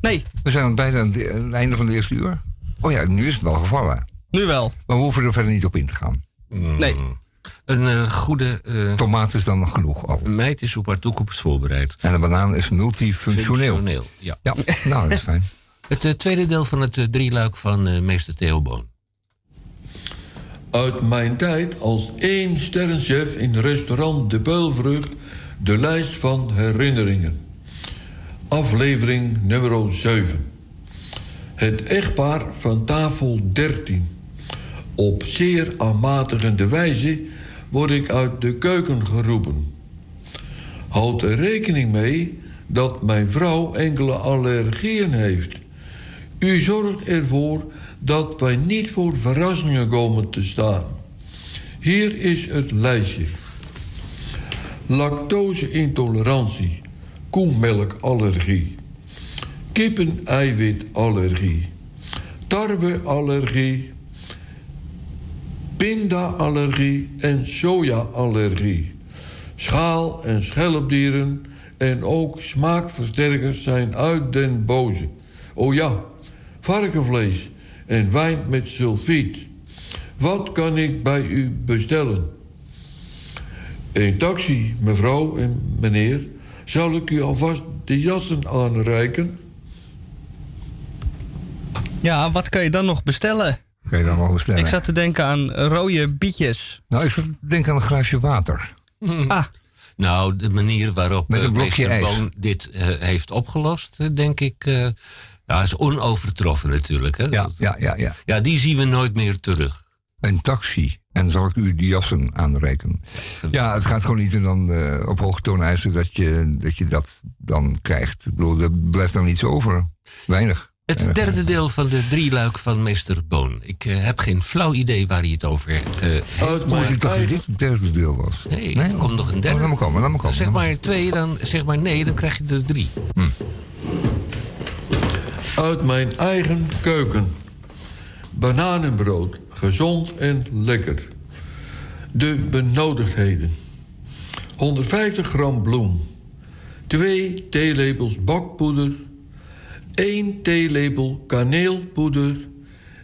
Nee, We zijn aan bijna aan de- het einde van het eerste uur. Oh ja, nu is het wel gevallen. nu wel. Maar we hoeven er verder niet op in te gaan. Nee. Een eh, goede eh, Tomaat is dan nog genoeg al. meid is op haar toekomst voorbereid. En de banaan is multifunctioneel. Functioneel, ja. Ja, nou, dat is fijn. *laughs* Het eh, tweede deel van het drieluik van meester Theo Boon. Uit mijn tijd als één sterrenchef in restaurant De Peulvrucht... de lijst van herinneringen. Aflevering nummer 7. Het echtpaar van tafel 13. Op zeer aanmatigende wijze word ik uit de keuken geroepen. Houd er rekening mee dat mijn vrouw enkele allergieën heeft. U zorgt ervoor dat wij niet voor verrassingen komen te staan. Hier is het lijstje. Lactose-intolerantie, koemelkallergie, kippen-eiwitallergie, tarweallergie, pindaallergie en sojaallergie. Schaal- en schelpdieren en ook smaakversterkers zijn uit den boze. Oh ja, varkenvlees en wijn met sulfiet. Wat kan ik bij u bestellen? Een taxi, mevrouw en meneer. Zal ik u alvast de jassen aanreiken? Ja, wat kan je dan nog bestellen? Kan je dan nog bestellen? Ik zat te denken aan rode bietjes. Nou, ik zat te denken aan een glaasje water. Ah, Nou, de manier waarop Met eh, een blokje meester ijs. Boon dit eh, heeft opgelost, eh, denk ik, eh, ja, is onovertroffen natuurlijk. Hè? Ja, ja, ja, ja. ja, die zien we nooit meer terug. Een taxi. En zal ik u die jassen aanreiken? Ja, het gaat gewoon niet en dan eh, op hoge toon eisen dat je, dat je dat dan krijgt. Ik bedoel, er blijft dan niets over. Weinig. Het derde deel van de drieluik van meester Boon. Ik eh, heb geen flauw idee waar hij het over eh, heeft. Uit Moet mijn ik dacht dat dit het derde deel was. Nee, er komt nog een derde. Oh, laat maar komen, laat maar komen. Zeg maar twee, dan zeg maar nee, dan krijg je er drie. Uit mijn eigen keuken. Bananenbrood, gezond en lekker. De benodigdheden. 150 gram bloem. 2 theelepels bakpoeder. 1 theelepel kaneelpoeder.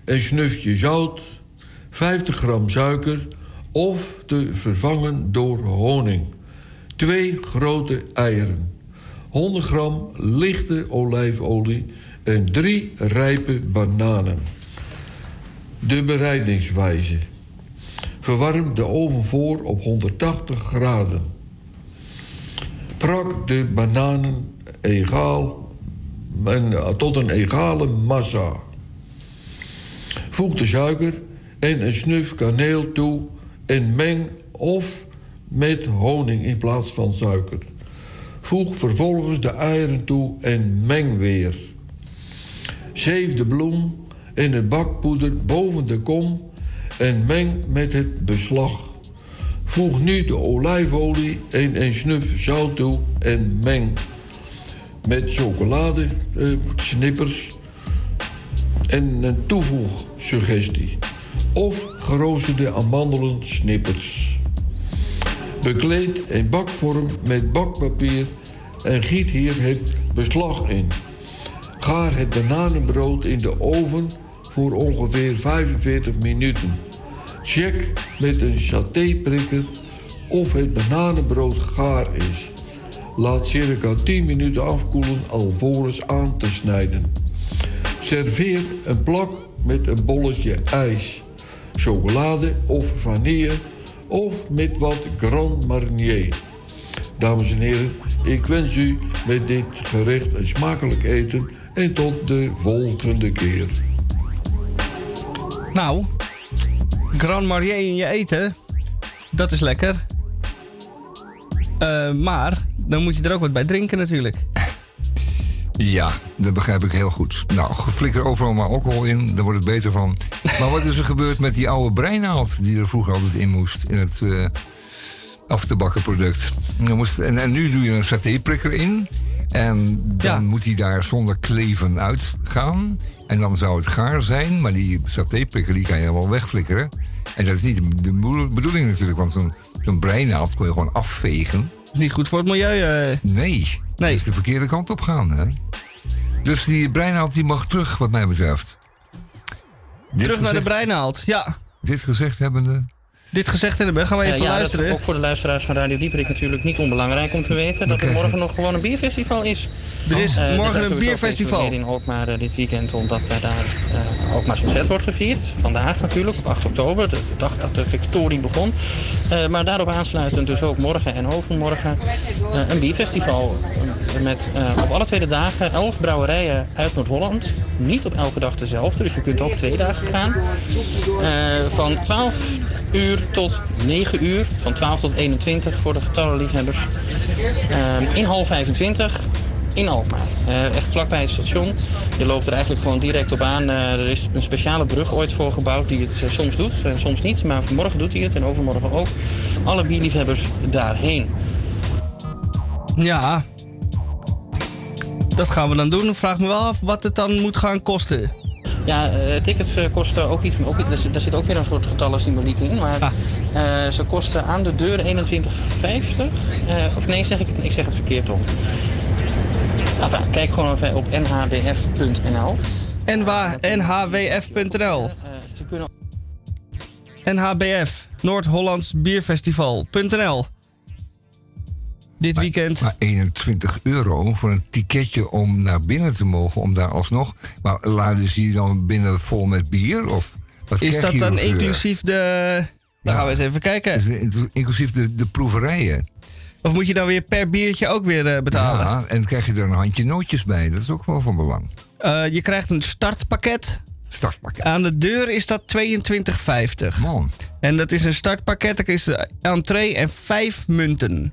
Een snufje zout. 50 gram suiker. Of te vervangen door honing. 2 grote eieren. 100 gram lichte olijfolie en 3 rijpe bananen. De bereidingswijze. Verwarm de oven voor op 180 graden. Prak de bananen egaal, en, eh, tot een egale massa. Voeg de suiker en een snuf kaneel toe en meng of met honing in plaats van suiker. Voeg vervolgens de eieren toe en meng weer. Zeef de bloem en het bakpoeder boven de kom en meng met het beslag. Voeg nu de olijfolie en een snuf zout toe en meng. Met chocolade eh, snippers en een toevoegsuggestie. Of geroosterde amandelen snippers. Bekleed in bakvorm met bakpapier en giet hier het beslag in. Gaar het bananenbrood in de oven voor ongeveer 45 minuten. Check met een satéprikker of het bananenbrood gaar is. Laat circa 10 minuten afkoelen alvorens aan te snijden. Serveer een plak met een bolletje ijs, chocolade of vanille of met wat Grand Marnier. Dames en heren, ik wens u met dit gerecht een smakelijk eten en tot de volgende keer. Nou, Grand Marnier in je eten, dat is lekker. Eh, maar dan moet je er ook wat bij drinken natuurlijk. Ja, dat begrijp ik heel goed. Nou, flikker overal maar alcohol in, daar wordt het beter van. Maar wat is er gebeurd met die oude breinaald die er vroeger altijd in moest in het uh, af te bakken product? Dan moest, en, en nu doe je een satéprikker in en dan Ja. moet hij daar zonder kleven uitgaan. En dan zou het gaar zijn, maar die satéprikker die kan je wel wegflikkeren. En dat is niet de- de bedoel- bedoeling natuurlijk, want zo'n zo'n breinaald kon je gewoon afvegen. is niet goed voor het milieu. eh. Nee, Nee. is de verkeerde kant op gaan. Hè? Dus die breinaald die mag terug, wat mij betreft. Terug naar de breinaald. Ja, Dit gezegd hebbende. Dit gezegd hebben, gaan we even ja, dat is luisteren. ook voor de luisteraars van Radio Dieperik natuurlijk niet onbelangrijk om te weten dat er morgen nog gewoon een bierfestival is. Er is Eh, er morgen een bierfestival. in Alkmaar eh, dit weekend, omdat eh, daar eh Alkmaar Succes wordt gevierd. Vandaag natuurlijk, op 8 oktober, de dag dat de Victorie begon. Maar daarop aansluitend dus ook morgen en overmorgen een bierfestival. Met op alle tweede dagen 11 brouwerijen uit Noord-Holland. Niet op elke dag dezelfde, dus je kunt ook twee dagen gaan. Van 12 uur tot 9 uur, van 12 tot 21 voor de getallenliefhebbers. Eh, in hal 25 in Alkmaar. Eh, echt vlakbij het station. Je loopt er eigenlijk gewoon direct op aan. Eh, er is een speciale brug ooit voor gebouwd die het eh, soms doet en soms niet. Maar vanmorgen doet hij het en overmorgen ook. Alle bierliefhebbers daarheen. Ja, dat gaan we dan doen. Vraag me wel af wat het dan moet gaan kosten. Ja, eh, tickets eh, kosten ook iets. Ook, iets- daar, zit, daar zit ook weer een soort getallen symboliek in. Maar Ah. eh, ze kosten aan de deur 21,50. Eh, of nee, zeg ik, ik zeg het verkeerd toch. Enfin, kijk gewoon even op nhwf.nl. Ze kunnen NHBF, Noord-Hollands Bierfestival.nl. Dit weekend. Maar 21 euro voor een ticketje om naar binnen te mogen, om daar alsnog. Maar laden ze je dan binnen vol met bier? Of wat Is dat dan inclusief de. Dan gaan we eens even kijken. Inclusief de, de proeverijen. Of moet je dan weer per biertje ook weer eh, betalen? Ja, en krijg je er een handje nootjes bij. Dat is ook wel van belang. Eh, je krijgt een startpakket. Startpakket. Aan de deur is dat 22,50. Man, En dat is een startpakket. Dat is de entree en vijf munten.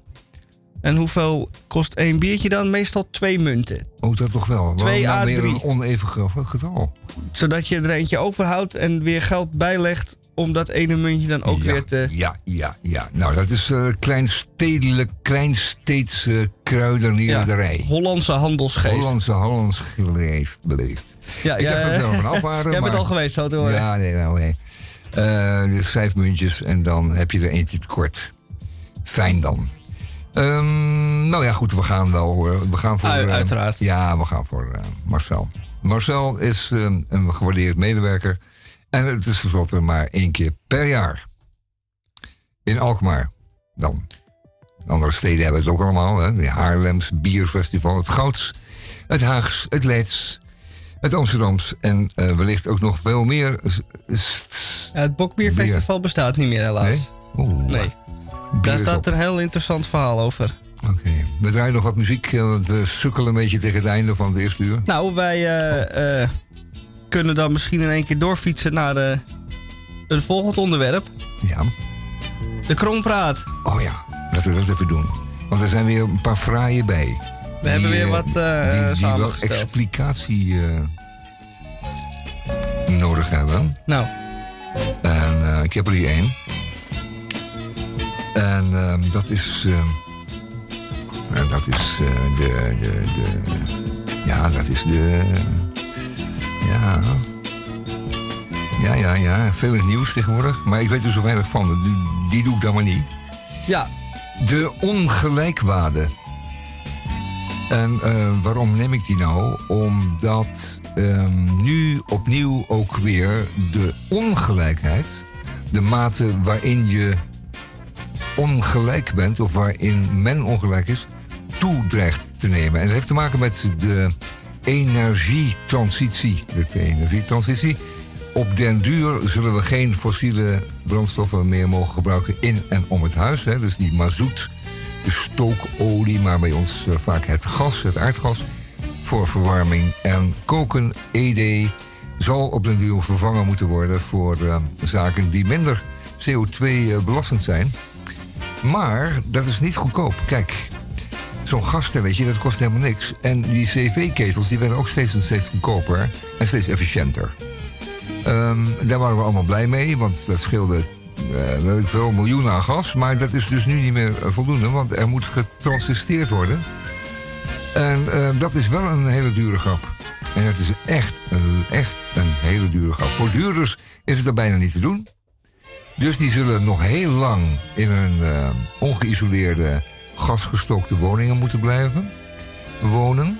En hoeveel kost één biertje dan? Meestal twee munten. ook dat toch wel. Twee nou à weer een oneven ge- getal. Zodat je er eentje overhoudt en weer geld bijlegt om dat ene muntje dan ook ja, weer te... Ja, ja, ja. Nou, dat is eh kleinstedelijk, kleinsteedse kruidenierderij. Hollandse handelsgeest. Hollandse, Hollands geleefd, beleefd. Ja, Ik ja, dacht dat we er vanaf waren. *laughs* Jij bent maar- al geweest, zo te horen. Ja, nee, nou, nee. Eh, dus vijf muntjes en dan heb je er eentje tekort. Fijn dan. Ehm, nou ja, goed, we gaan wel. eh, we gaan voor, eh, uiteraard. ja, we gaan voor eh, Marcel. Marcel is een gewaardeerd medewerker. En het is tenslotte maar één keer per jaar. In Alkmaar dan. Andere steden hebben het ook allemaal. Hè? De Haarlems Bierfestival, het Gouds, het Haags, het Leids, het Amsterdams en wellicht ook nog veel meer. Ja, het Bokbierfestival bestaat niet meer helaas. Nee? Oeh, Nee. Daar staat een heel interessant verhaal over. Oké, we draaien nog wat muziek, eh, want we sukkelen een beetje tegen het einde van het eerste uur. Nou, wij eh, eh, kunnen dan misschien in één keer doorfietsen naar eh, het volgende onderwerp. Ja. De Krompraat. Oh ja, laten we dat even doen. Want er zijn weer een paar fraaien bij. We hebben weer wat, eh, die, die wel explicatie eh, nodig hebben. Nou, En eh, ik heb er hier één. En ehm, dat is. ehm, en dat is eh, de, de, de. Ja, dat is de. Ja. Ja, ja, ja. Veel in het nieuws tegenwoordig. Maar ik weet er zo weinig van. Die, die doe ik dan maar niet. ja, De ongelijkwaarde. En eh, waarom neem ik die nou? Omdat ehm, nu opnieuw ook weer de ongelijkheid, de mate waarin je ongelijk bent of waarin men ongelijk is, toe dreigt te nemen. En dat heeft te maken met de energietransitie. De energietransitie. Op den duur zullen we geen fossiele brandstoffen meer mogen gebruiken in en om het huis. Hè. Dus die mazoet, de stookolie, maar bij ons eh, vaak het gas, het aardgas voor verwarming. En koken, ED, zal op den duur vervangen moeten worden voor eh, zaken die minder CO2-belastend zijn. Maar dat is niet goedkoop. Kijk, zo'n gasstelletje, dat kost helemaal niks. En die CV-ketels die werden ook steeds en steeds goedkoper en steeds efficiënter. Ehm, daar waren we allemaal blij mee, want dat scheelde ik veel, miljoenen aan gas. Maar dat is dus nu niet meer eh, voldoende, want er moet getransisteerd worden. En eh, dat is wel een hele dure grap. En het is echt een, echt een hele dure grap. Voor duurders is het er bijna niet te doen. Dus die zullen nog heel lang in hun eh, ongeïsoleerde, gasgestookte woningen moeten blijven wonen.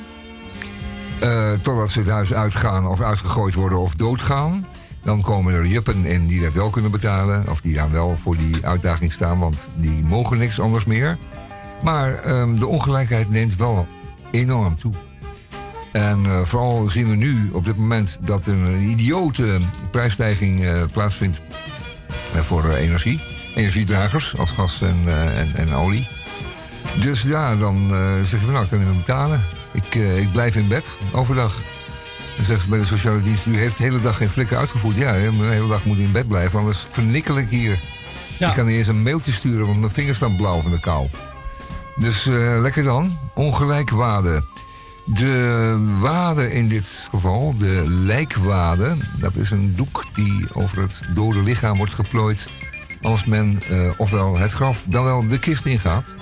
Eh, totdat ze het huis uitgaan of uitgegooid worden of doodgaan. Dan komen er juppen in die dat wel kunnen betalen. Of die dan wel voor die uitdaging staan, want die mogen niks anders meer. Maar ehm, de ongelijkheid neemt wel enorm toe. En eh, vooral zien we nu op dit moment dat er een idiote prijsstijging plaatsvindt voor eh, energie. Energiedragers als gas en, eh, en, en olie. Dus ja, dan eh, zeg je van nou, ik kan niet meer betalen. Ik, eh, ik blijf in bed overdag. Dan zeggen ze bij de sociale dienst, u heeft de hele dag geen flikker uitgevoerd. Ja, de hele dag moet u in bed blijven, anders vernikkel ik hier. Ja. Ik kan niet eens een mailtje sturen, want mijn vingers staan blauw van de kou. Dus eh, lekker dan. Ongelijkwaarde. De wade in dit geval, de lijkwade, dat is een doek die over het dode lichaam wordt geplooid als men eh, ofwel het graf dan wel de kist ingaat.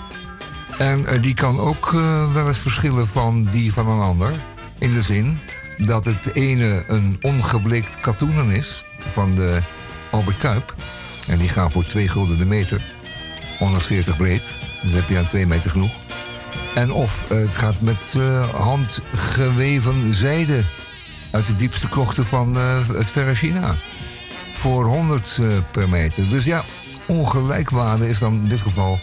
En eh, die kan ook eh, wel eens verschillen van die van een ander. In de zin dat het ene een ongebleekt katoenen is van de Albert Kuip. En die gaan voor 2 gulden de meter. 140 breed. Dus heb je aan 2 meter genoeg. En of eh, het gaat met eh, handgeweven zijde uit de diepste krochten van eh, het verre China. Voor 100 eh, per meter. Dus ja, ongelijkwaarde is dan in dit geval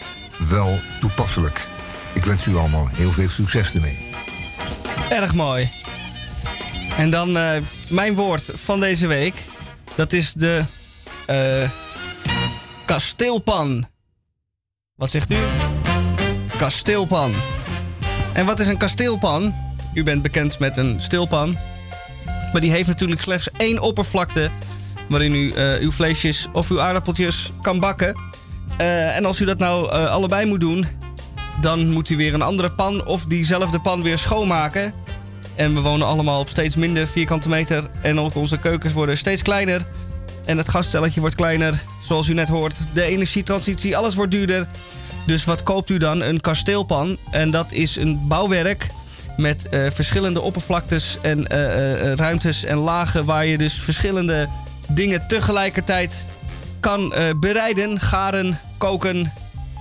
wel toepasselijk. Ik wens u allemaal heel veel succes ermee. Erg mooi. En dan mijn woord van deze week. Dat is de kasteelpan. Wat zegt u? Kasteelpan. En wat is een kasteelpan? U bent bekend met een stilpan. Maar die heeft natuurlijk slechts één oppervlakte waarin u eh, uw vleesjes of uw aardappeltjes kan bakken. Eh, en als u dat nou eh, allebei moet doen, dan moet u weer een andere pan of diezelfde pan weer schoonmaken. En we wonen allemaal op steeds minder vierkante meter. En ook onze keukens worden steeds kleiner. En het gasstelletje wordt kleiner. Zoals u net hoort, de energietransitie, alles wordt duurder. Dus wat koopt u dan? Een kasteelpan. En dat is een bouwwerk met eh, verschillende oppervlaktes en eh, eh, ruimtes en lagen... waar je dus verschillende dingen tegelijkertijd kan bereiden, garen, koken,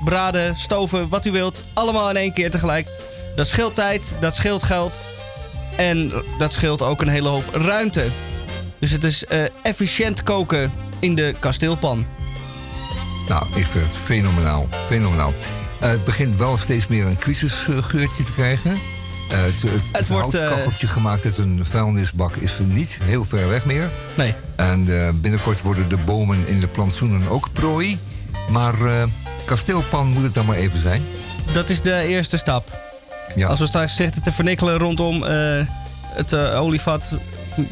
braden, stoven, wat u wilt. Allemaal in één keer tegelijk. Dat scheelt tijd, dat scheelt geld. En dat scheelt ook een hele hoop ruimte. Dus het is efficiënt koken in de kasteelpan. Nou, ik vind het fenomenaal. Fenomenaal. Eh, het begint wel steeds meer een crisisgeurtje te krijgen. Eh, het het, het wordt, eh, houtkacheltje gemaakt uit een vuilnisbak is er niet heel ver weg meer. Nee. En binnenkort worden de bomen in de plantsoenen ook prooi. Maar kasteelpan moet het dan maar even zijn. Dat is de eerste stap. Ja. Als we straks zitten te vernikkelen rondom het olievat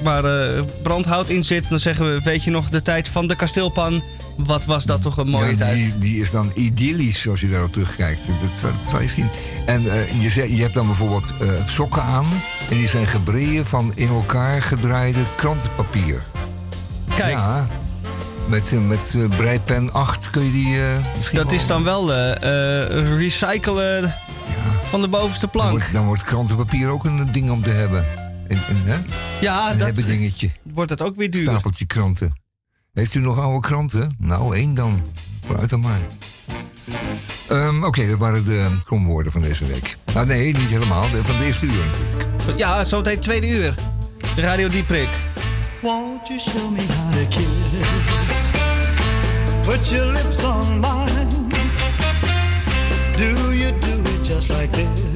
waar brandhout in zit, dan zeggen we: Weet je nog de tijd van de kasteelpan? Wat was dat toch een mooie Ja, tijd? die, die is dan idyllisch als je daarop terugkijkt. Dat, zal- dat zal je zien. En eh, je, zegt- je hebt dan bijvoorbeeld eh, sokken aan. En die zijn gebreien van in elkaar gedraaide krantenpapier. Kijk, Ja, met, eh, met breipen 8 kun je die misschien dat wel- is dan wel recyclen Ja, van de bovenste dan, plank. wordt, dan wordt krantenpapier ook een ding om te hebben. En, en, hè? Ja, een dat hebben dingetje. wordt het ook weer duur. Stapeltje kranten. Heeft u nog oude kranten? Nou, één dan. Vooruit dan maar. Ehm, Oké, dat waren de kromwoorden van deze week. Nou, nee, niet helemaal. De- van de eerste uur. Ja, zo meteen tweede uur. Radio Dieprik. Won't you show me how to kiss? Put your lips on mine. Do you do it just like this?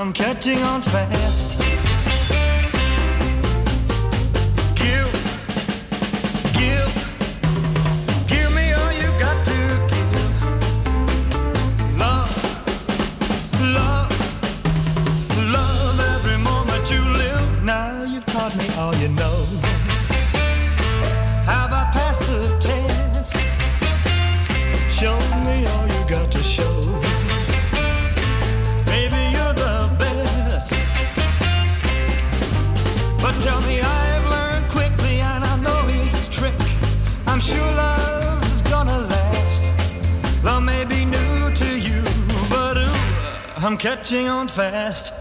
I'm catching on fast. Give, give, give me all you got to give. Love, love, love every moment you live. Now you've taught me all you know. I'm catching on fast.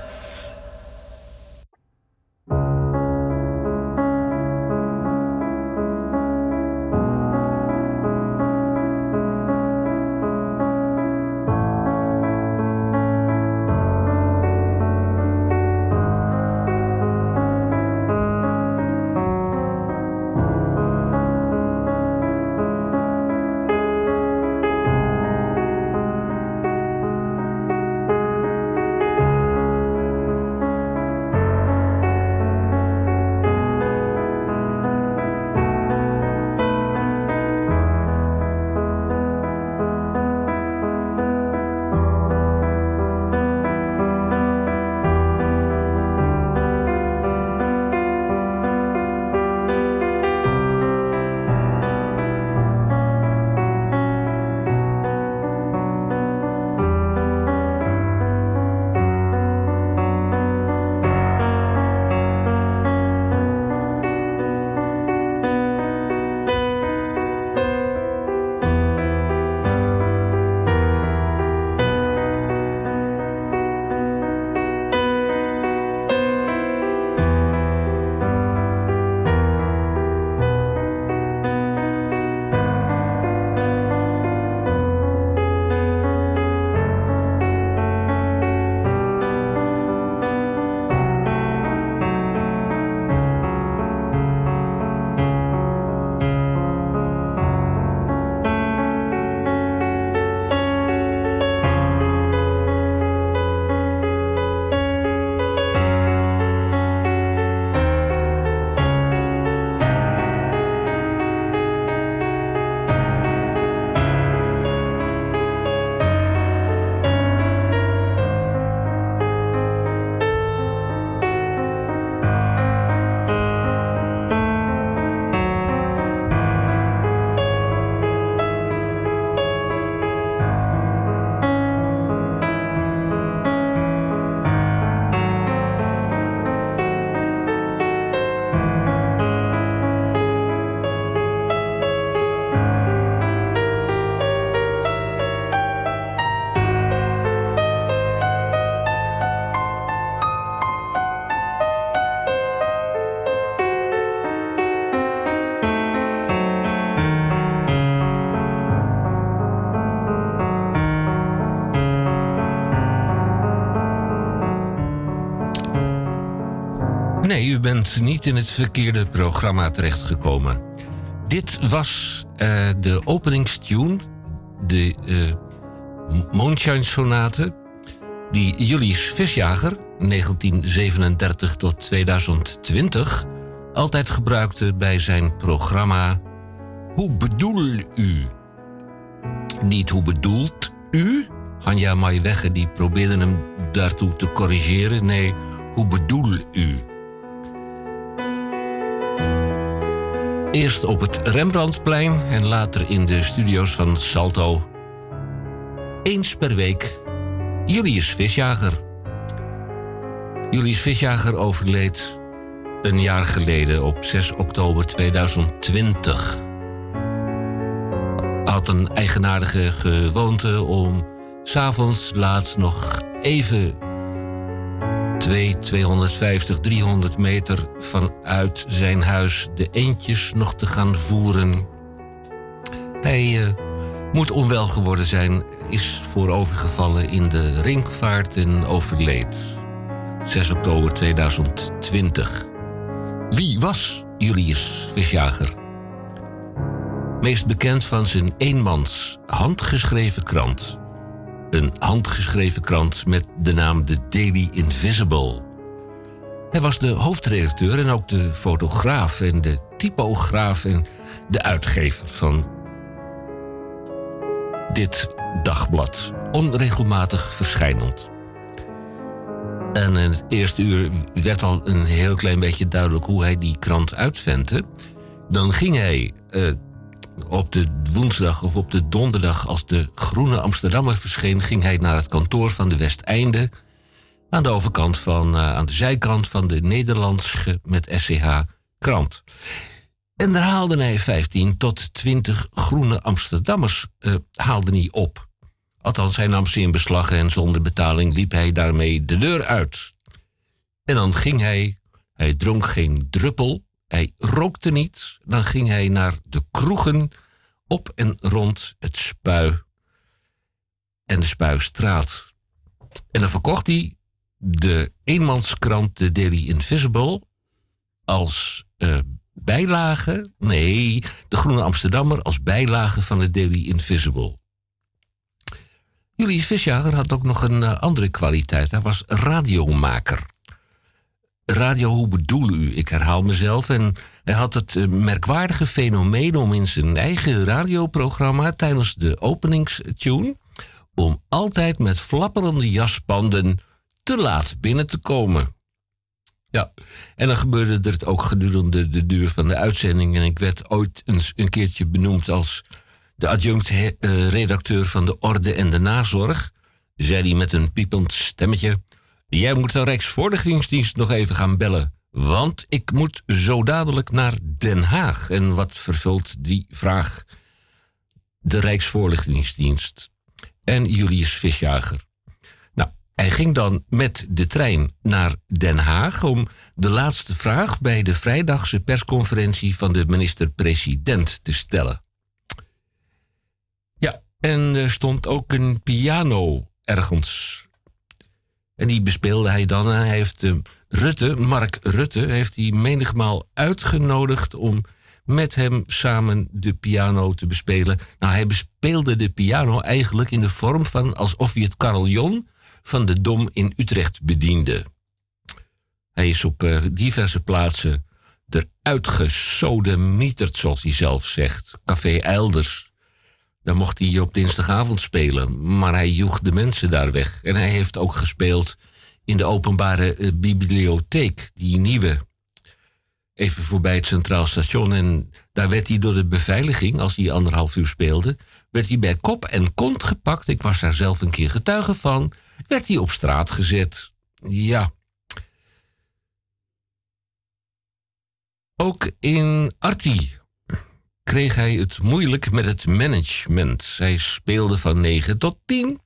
Nee, u bent niet in het verkeerde programma terechtgekomen. Dit was eh, de openingstune, de eh, Moonshine Sonate, die Julius Visjager 1937 tot 2020 altijd gebruikte bij zijn programma Hoe bedoel u? Niet hoe bedoelt u? Hanja Maaiwegge die probeerde hem daartoe te corrigeren. Nee, hoe bedoel u? Eerst op het Rembrandtplein en later in de studio's van Salto. Eens per week Julius Visjager. Julius Visjager overleed een jaar geleden op 6 oktober 2020. Had een eigenaardige gewoonte om s'avonds laat nog even 2, 250, 300 meter vanuit zijn huis de eendjes nog te gaan voeren. Hij eh, moet onwel geworden zijn, is voorovergevallen in de ringvaart en overleed. 6 oktober 2020. Wie was Julius Visjager. Meest bekend van zijn eenmans handgeschreven krant. Een handgeschreven krant met de naam The Daily Invisible. Hij was de hoofdredacteur en ook de fotograaf en de typograaf en de uitgever van dit dagblad. Onregelmatig verschijnend. En in het eerste uur werd al een heel klein beetje duidelijk hoe hij die krant uitventte. Dan ging hij eh, op de woensdag of op de donderdag, als de Groene Amsterdammer verscheen, ging hij naar het kantoor van de Westeinde. Aan de overkant van, eh, aan de zijkant van de Nederlandse met SCH krant. En daar haalde hij 15 tot 20 groene Amsterdammers uh, haalde hij op. Althans, hij nam ze in beslag en zonder betaling liep hij daarmee de deur uit. En dan ging hij, hij dronk geen druppel, hij rookte niet. Dan ging hij naar de kroegen op en rond het Spui en de Spuistraat. En dan verkocht hij de eenmanskrant The Daily Invisible als uh, bijlage, nee, de Groene Amsterdammer als bijlage van de Daily Invisible. Julius Visjager had ook nog een uh, andere kwaliteit. Hij was radiomaker. Radio, hoe bedoel u? Ik herhaal mezelf. En hij had het uh, merkwaardige fenomeen om in zijn eigen radioprogramma tijdens de openingstune. om altijd met flapperende jaspanden te laat binnen te komen. Ja, en dan gebeurde er ook gedurende de duur van de uitzending. En ik werd ooit eens een keertje benoemd als de adjunct-redacteur van de Orde en de Nazorg. Zei hij met een piepend stemmetje: Jij moet de Rijksvoorlichtingsdienst nog even gaan bellen. Want ik moet zo dadelijk naar Den Haag. En wat vervult die vraag? De Rijksvoorlichtingsdienst. En Julius Visjager. Hij ging dan met de trein naar Den Haag om de laatste vraag bij de vrijdagse persconferentie van de minister-president te stellen. Ja, en er stond ook een piano ergens. En die bespeelde hij dan. En hij heeft uh, Rutte, Mark Rutte, heeft hij menigmaal uitgenodigd om met hem samen de piano te bespelen. Nou, hij bespeelde de piano eigenlijk in de vorm van alsof hij het carillon van de Dom in Utrecht bediende. Hij is op uh, diverse plaatsen eruit gesodemieterd, zoals hij zelf zegt. Café Eilders. Daar mocht hij op dinsdagavond spelen, maar hij joeg de mensen daar weg. En hij heeft ook gespeeld in de openbare uh, bibliotheek, die nieuwe. Even voorbij het Centraal Station. En daar werd hij door de beveiliging, als hij anderhalf uur speelde, werd hij bij kop en kont gepakt. Ik was daar zelf een keer getuige van werd hij op straat gezet. Ja. Ook in Arti kreeg hij het moeilijk met het management. Hij speelde van 9 tot 10.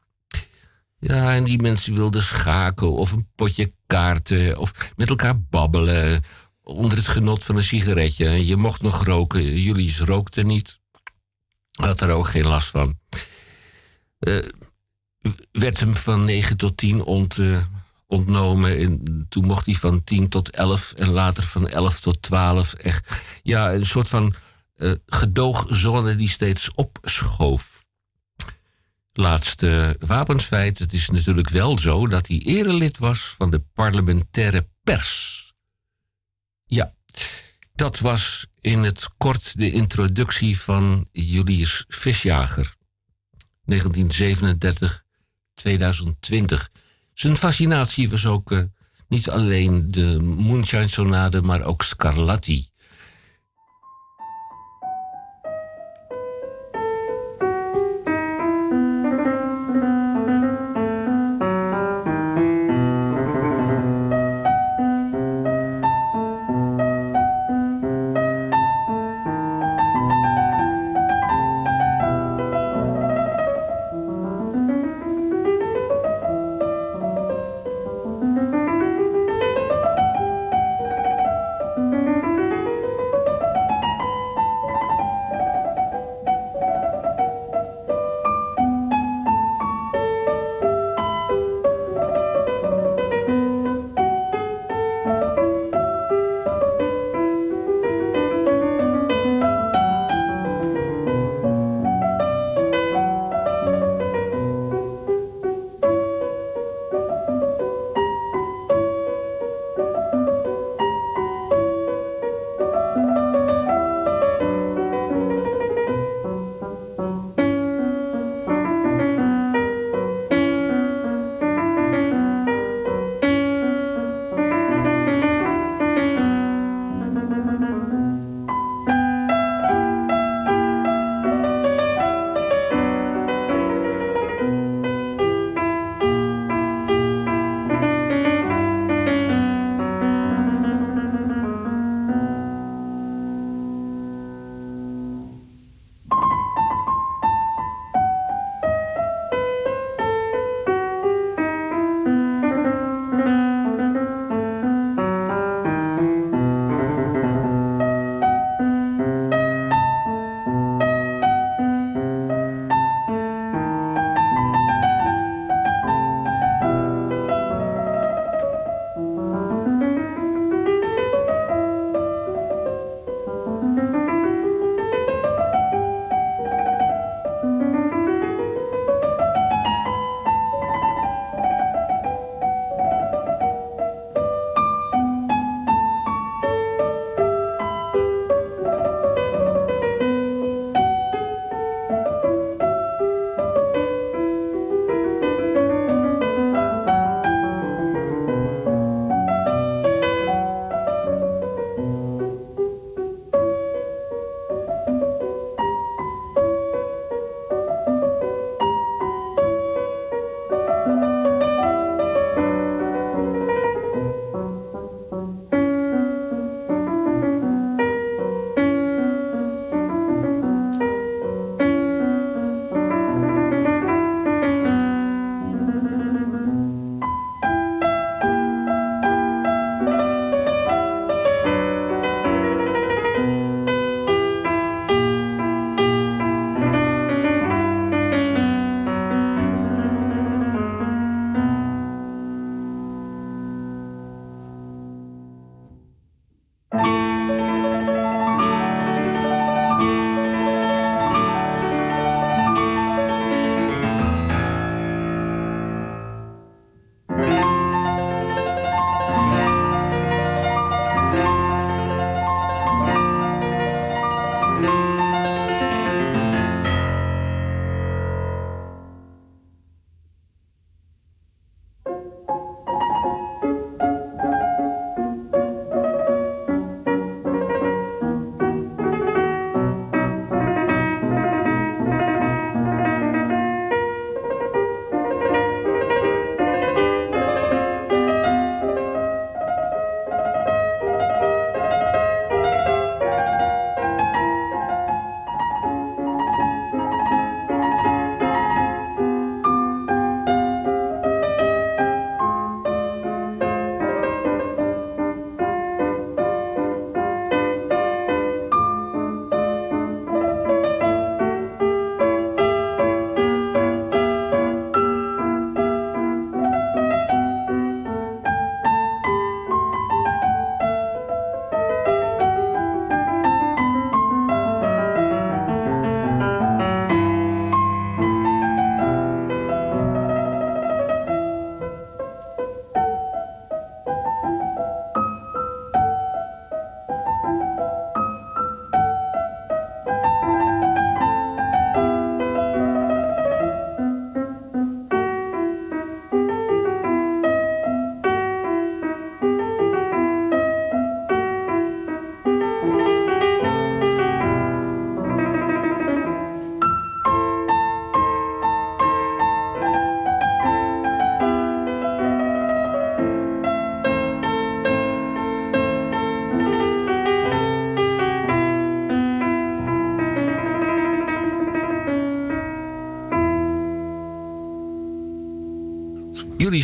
Ja, en die mensen wilden schaken of een potje kaarten of met elkaar babbelen onder het genot van een sigaretje. Je mocht nog roken, Julius rookte niet. Had er ook geen last van. Uh, werd hem van 9 tot 10 ont, uh, ontnomen. En toen mocht hij van 10 tot 11 en later van 11 tot 12. Echt, ja, een soort van gedoogzone die steeds opschoof. Laatste wapensfeit. Het is natuurlijk wel zo dat hij erelid was van de parlementaire pers. Ja, dat was in het kort de introductie van Julius Visjager. 1937 2020. Zijn fascinatie was ook uh, niet alleen de Moonshine Sonade, maar ook Scarlatti.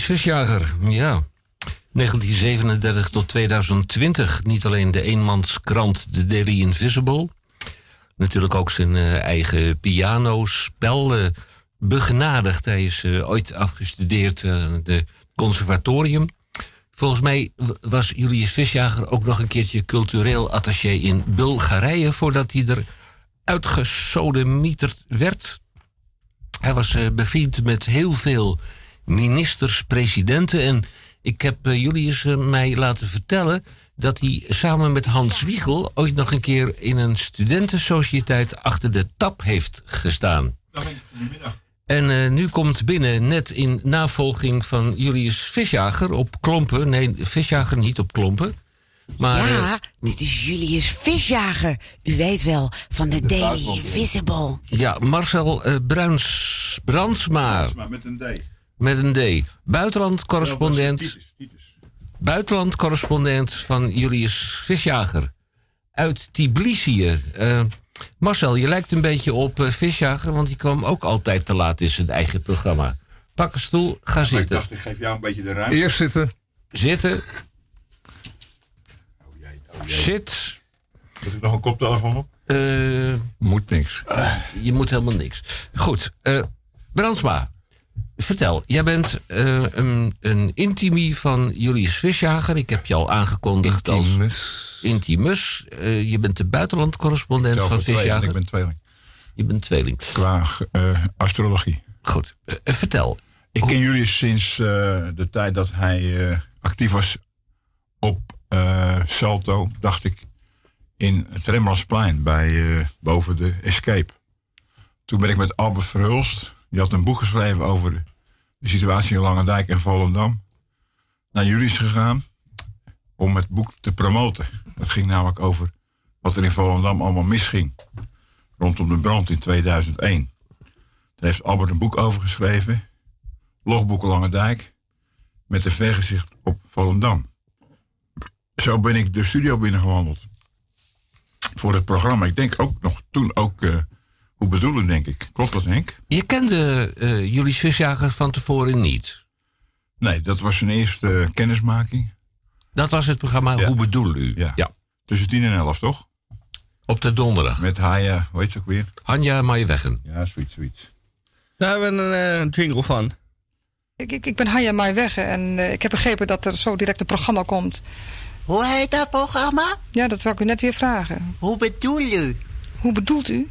Visjager, ja. 1937 tot 2020. Niet alleen de eenmanskrant The Daily Invisible. Natuurlijk ook zijn eh, eigen pianospel. eh, begenadigd. Hij is eh, ooit afgestudeerd aan het conservatorium. Volgens mij was Julius Visjager ook nog een keertje cultureel attaché in Bulgarije... voordat hij er uitgesodemieterd werd. Hij was bevriend met heel veel ministers, presidenten. En ik heb eh, Julius eh, mij laten vertellen dat hij samen met Hans Wiegel ooit nog een keer in een studentensociëteit achter de tap heeft gestaan. En eh, nu komt binnen, net in navolging van Julius Visjager op klompen. Nee, Visjager niet op klompen. Maar ja, dit is Julius Visjager. U weet wel, van de Daily Invisible. ja, Marcel Bruins, Brandsma Maar met een D. met een D. Buitenlandcorrespondent. Buitenlandcorrespondent van Julius Visjager. Uit Tbilisi. Eh, Marcel, je lijkt een beetje op eh, Visjager, want die kwam ook altijd te laat in zijn eigen programma. Pak een stoel, ga Maar ik zitten. dacht, ik geef jou een beetje de ruimte. Eerst zitten. Zitten. Zit. Zet ik nog een koptelefoon op? Eh, Moet niks. je moet helemaal niks. Goed, eh Brandsma. Vertel, jij bent eh, een, een intimie van Julius Visjager. Ik heb je al aangekondigd als Intimus. Eh, je bent de buitenlandcorrespondent van Visjager. Ik ben tweeling. Je bent tweeling. Qua eh, astrologie. Goed, vertel. Ik ken Julius sinds de tijd dat hij actief was op Salto, dacht ik, in het Rembrandtsplein bij, boven de Escape. Toen ben ik met Albert Verhulst, die had een boek geschreven over de, situatie in Langendijk en Volendam, naar Julius gegaan om het boek te promoten. Het ging namelijk over wat er in Volendam allemaal misging rondom de brand in 2001. Daar heeft Albert een boek over geschreven, Logboek Langendijk, met een vergezicht op Volendam. Zo ben ik de studio binnengewandeld. Voor het programma. Ik denk ook nog toen ook, eh, hoe bedoelen denk ik. Klopt dat Henk? Je kende eh, Julius Visjager van tevoren niet. Nee, dat was zijn eerste eh, kennismaking. Dat was het programma Ja. Hoe bedoel u? Ja. Tussen 10 en 11, toch? Op de donderdag. Met Haya, hoe heet ze ook weer? Hanja Maaiweggen. Ja, zoiets, zoiets. Daar hebben we een eh, jingle van. Ik, ik, ik ben Haya Maaiwegge en eh, ik heb begrepen dat er zo direct een programma komt. Hoe heet dat programma? Ja, dat wil ik u net weer vragen. Hoe bedoel u? Hoe bedoelt u?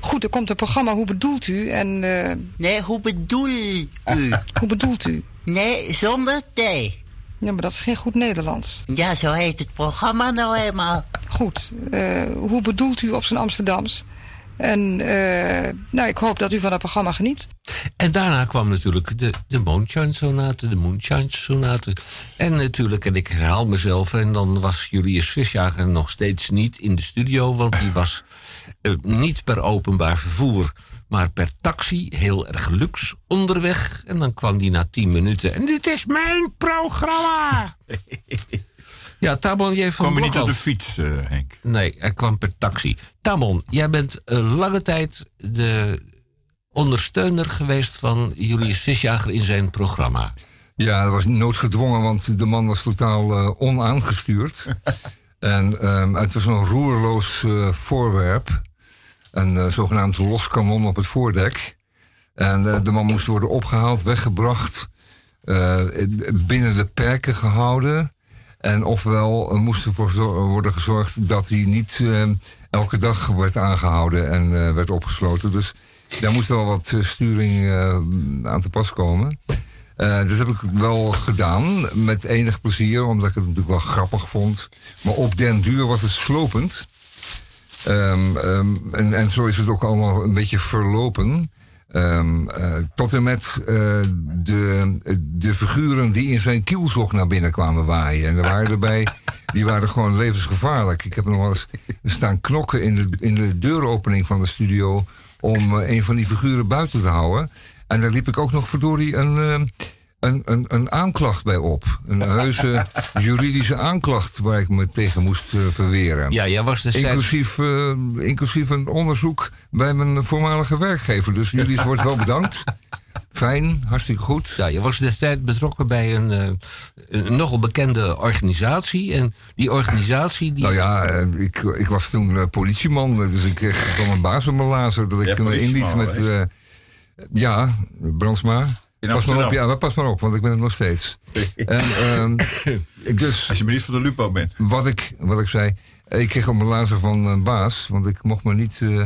Goed, er komt een programma Hoe bedoelt u? En eh, Nee, hoe bedoel u? *laughs* hoe bedoelt u? Nee, zonder T. Ja, maar dat is geen goed Nederlands. Ja, zo heet het programma nou eenmaal. Goed, eh, hoe bedoelt u op zijn Amsterdams? En eh, nou, ik hoop dat u van dat programma geniet. En daarna kwam natuurlijk de, de Moonshine Sonate, de Moonshine Sonate. En natuurlijk, en ik herhaal mezelf, en dan was Julius Visjager nog steeds niet in de studio, want die was eh, niet per openbaar vervoer, maar per taxi, heel erg luxe, onderweg. En dan kwam die na tien minuten. En dit is mijn programma! *laughs* ja, Tamon, jij van Kwam je niet op de fiets, eh, Henk? Nee, hij kwam per taxi. Tamon, jij bent eh, lange tijd de ondersteuner geweest van Julius Visjager in zijn programma. Ja, dat was noodgedwongen, want de man was totaal onaangestuurd. *laughs* en ehm, het was een roerloos eh, voorwerp. Een eh, zogenaamd loskanon op het voordek. En eh, de man moest worden opgehaald, weggebracht, binnen de perken gehouden. En ofwel moest ervoor worden gezorgd dat hij niet eh, elke dag werd aangehouden en werd opgesloten. Dus daar moest wel wat sturing aan te pas komen. Eh, dat heb ik wel gedaan, met enig plezier, omdat ik het natuurlijk wel grappig vond. Maar op den duur was het slopend. Ehm, ehm, en, en zo is het ook allemaal een beetje verlopen. Ehm, eh, tot en met eh, de, de figuren die in zijn kielzog naar binnen kwamen waaien. En er waren erbij, die waren gewoon levensgevaarlijk. Ik heb nog wel eens staan knokken in de, in de deuropening van de studio... om een van die figuren buiten te houden. En daar liep ik ook nog verdorie een, eh, een, een, een aanklacht bij op. Een heuse *laughs* juridische aanklacht waar ik me tegen moest eh, verweren. Ja, jij was. Inclusief, eh, inclusief een onderzoek bij mijn voormalige werkgever. Dus jullie wordt wel bedankt *laughs* Fijn, hartstikke goed. Ja, je was destijds betrokken bij een, eh, een nogal bekende organisatie. En die organisatie... Die... Nou ja, ik, ik was toen politieman, dus ik kreeg van mijn baas op mijn lazer dat ik Ja, me inliet met... eh, ja, Brandsma. Pas maar op, ja, pas maar op, want ik ben het nog steeds. *laughs* en, ehm, dus Als je maar niet van de Lupo bent. wat ik, wat ik zei, ik kreeg op mijn lazer van een baas, want ik mocht me niet eh,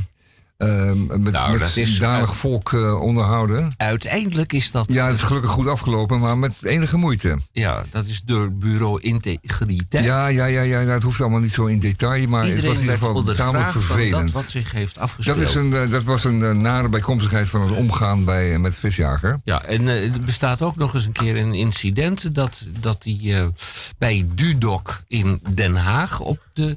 ehm, met, Nou, met dat is- danig volk eh, onderhouden. Uiteindelijk is dat... Ja, het is gelukkig goed afgelopen, maar met enige moeite. Ja, dat is door bureau integriteit. Ja, ja, ja, ja, nou, het hoeft allemaal niet zo in detail, maar het Iedereen was in ieder geval tamelijk vervelend. dat wat zich heeft afgespeeld. Dat, is een, eh, dat was een eh, nare bijkomstigheid van het omgaan bij, eh, met visjager. Ja, en eh, er bestaat ook nog eens een keer een incident dat, dat die eh, bij Dudok in Den Haag op, de,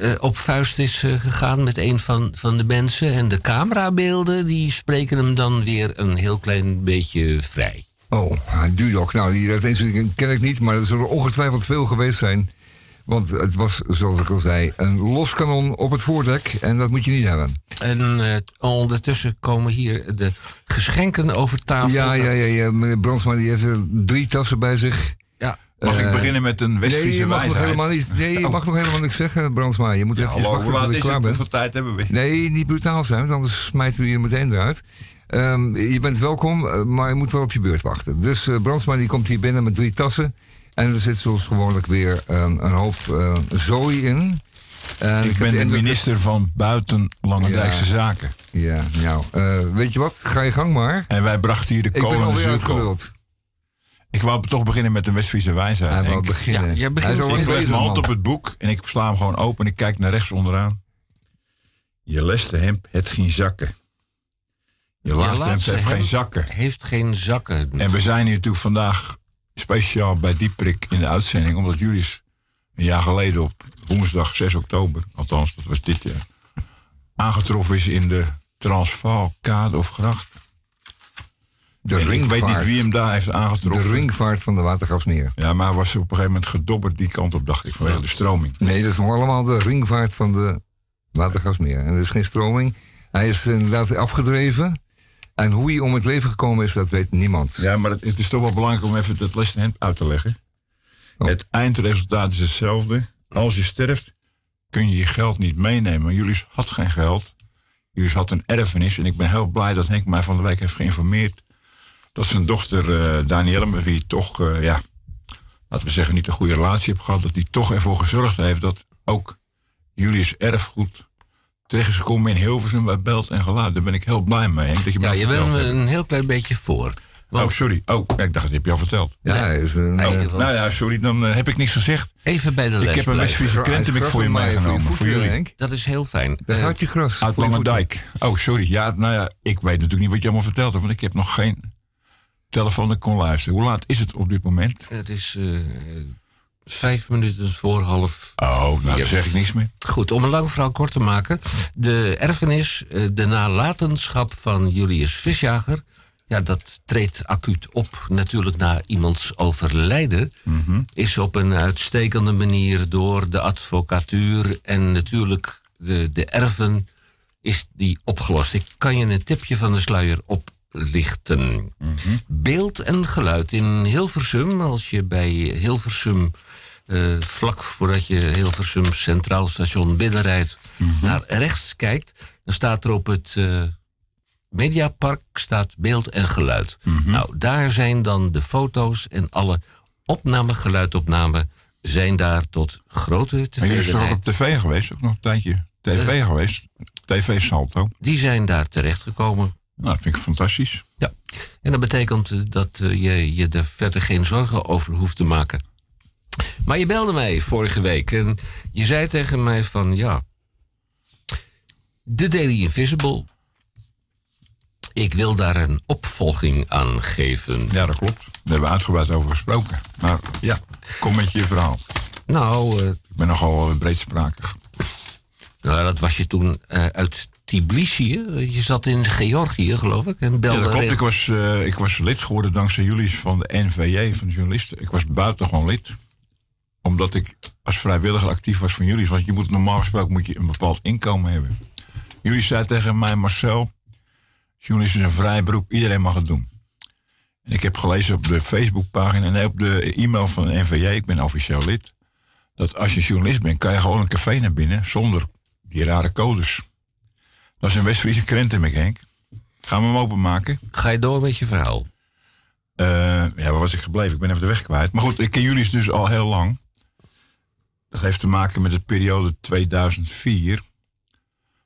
eh, op vuist is eh, gegaan met een van, van de mensen. En de camerabeelden die spreken hem dan weer een heel klein beetje vrij. Oh, Dudok. Nou, die, dat incident ken ik niet, maar er zullen ongetwijfeld veel geweest zijn. Want het was, zoals ik al zei, een loskanon op het voordek. En dat moet je niet hebben. En eh, ondertussen komen hier de geschenken over tafel. Ja, ja, ja, ja. Meneer Brandsma die heeft er drie tassen bij zich. Mag ik Eh, beginnen met een Nee, West-Friese je mag nog helemaal niet, nee, je Oh. mag nog helemaal niks zeggen, Brandsma. Je moet Ja, even wachten tot ik klaar ben. Hoeveel tijd hebben we? Nee, niet brutaal zijn, want anders smijten we je meteen eruit. Ehm, je bent welkom, eh, maar je moet wel op je beurt wachten. Dus Brandsma die komt hier binnen met drie tassen. En er zit zoals gewoonlijk weer ehm, een hoop eh zooi in. En Ik ben de de minister van Buitenlandijkse Ja. Zaken. Ja, nou, weet je wat? Ga je gang maar. En wij brachten hier de Ik ben komende alweer zirkel. uitgeluld. Ik wou toch beginnen met een West-Friese wijsheid. Hij En wou ik- beginnen. Ja, jij begint Hij. Ik leg mijn hand op het boek en ik sla hem gewoon open en ik kijk naar rechts onderaan. Je leste hemd het geen zakken. Je laatste hemd laatste heeft geen hemd zakken. Heeft geen zakken. En we zijn hier natuurlijk vandaag speciaal bij Dieprik in de uitzending, omdat jullie een jaar geleden op woensdag 6 oktober, althans dat was dit jaar, aangetroffen is in de Transvaalkade of gracht. De En ik weet niet ringvaart. wie hem daar heeft De aangetroffen. ringvaart van de Watergasmeer. Ja, maar was op een gegeven moment gedobberd die kant op, dacht ik, vanwege de stroming. Nee, dat is allemaal de ringvaart van de Watergasmeer. En er is geen stroming. Hij is inderdaad afgedreven. En hoe hij om het leven gekomen is, dat weet niemand. Ja, maar het, is toch wel belangrijk om even dat les uit te leggen. Oh. Het eindresultaat is hetzelfde. Als je sterft, kun je je geld niet meenemen. Jullie had geen geld. Jullie had een erfenis. En ik ben heel blij dat Henk mij van de week heeft geïnformeerd. Dat zijn dochter uh, Danielle, met wie hij toch, eh, ja, laten we zeggen, niet een goede relatie heeft gehad. Dat hij toch ervoor gezorgd heeft dat ook jullie erfgoed terecht is gekomen in Hilversum bij Belt en Geluid. Daar ben ik heel blij mee. Henk, dat je me Ja, dat je bent me hebt. een heel klein beetje voor. Want Oh, sorry. Oh, ik dacht, dat heb je al verteld. Ja, is een... Nee, eh, Nou ja, sorry, dan heb ik niks gezegd. even bij de les Ik heb een. West-Friese krentenbik voor je meegenomen. Voor, jullie. Henk. Dat is heel fijn. Gaat je gras. Uit voor je Lange voeten. Dijk. Oh, sorry. Ja, nou ja, ik weet natuurlijk niet wat je allemaal verteld hebt, want ik heb nog geen telefoon kon luisteren. Hoe laat is het op dit moment? het is eh, vijf minuten voor half. Oh, nou, zeg ik niks meer. Goed, om een lang verhaal kort te maken. De erfenis, eh, de nalatenschap van Julius Visjager. Ja, dat treedt acuut op. Natuurlijk na iemands overlijden. Is op een uitstekende manier door de advocatuur en natuurlijk de, de erven is die opgelost. Ik kan je een tipje van de sluier oplichten. Beeld en geluid in Hilversum. Als je bij Hilversum, eh, vlak voordat je Hilversum Centraal Station binnenrijdt, naar rechts kijkt, dan staat er op het eh, Mediapark staat beeld en geluid. Nou, daar zijn dan de foto's en alle opname, geluidopnamen zijn daar tot grote Maar jullie zijn toch tevredenheid. op tv geweest? Ook nog een tijdje tv geweest? TV Salto. Die zijn daar terechtgekomen. Nou, dat vind ik fantastisch. Ja, en dat betekent eh, dat eh, je je er verder geen zorgen over hoeft te maken. Maar je belde mij vorige week en je zei tegen mij van ja, de Daily Invisible, ik wil daar een opvolging aan geven. Ja, dat klopt. Daar hebben we uitgebreid over gesproken. Maar Ja, kom met je verhaal. nou, eh, Ik ben nogal breedsprakig. nou dat was je toen uit Tbilisi. Je zat in Georgië, geloof ik, en belde Ja, dat klopt. Ik was, eh, ik was lid geworden dankzij jullie van de NVJ, van de journalisten. Ik was buitengewoon lid. Omdat ik als vrijwilliger actief was van jullie. Want je moet normaal gesproken moet je een bepaald inkomen hebben. Jullie zei tegen mij, Marcel, Journalist is een vrij beroep, iedereen mag het doen. En ik heb gelezen op de Facebookpagina en op de e-mail van de NVJ, ik ben officieel lid, dat als je journalist bent, kan je gewoon een café naar binnen zonder die rare codes. Dat is een West-Friese krentenmik, Henk. Gaan we hem openmaken? Ga je door met je verhaal? Eh, ja, waar was ik gebleven? Ik ben even de weg kwijt. Maar goed, ik ken jullie dus al heel lang. Dat heeft te maken met de periode 2004.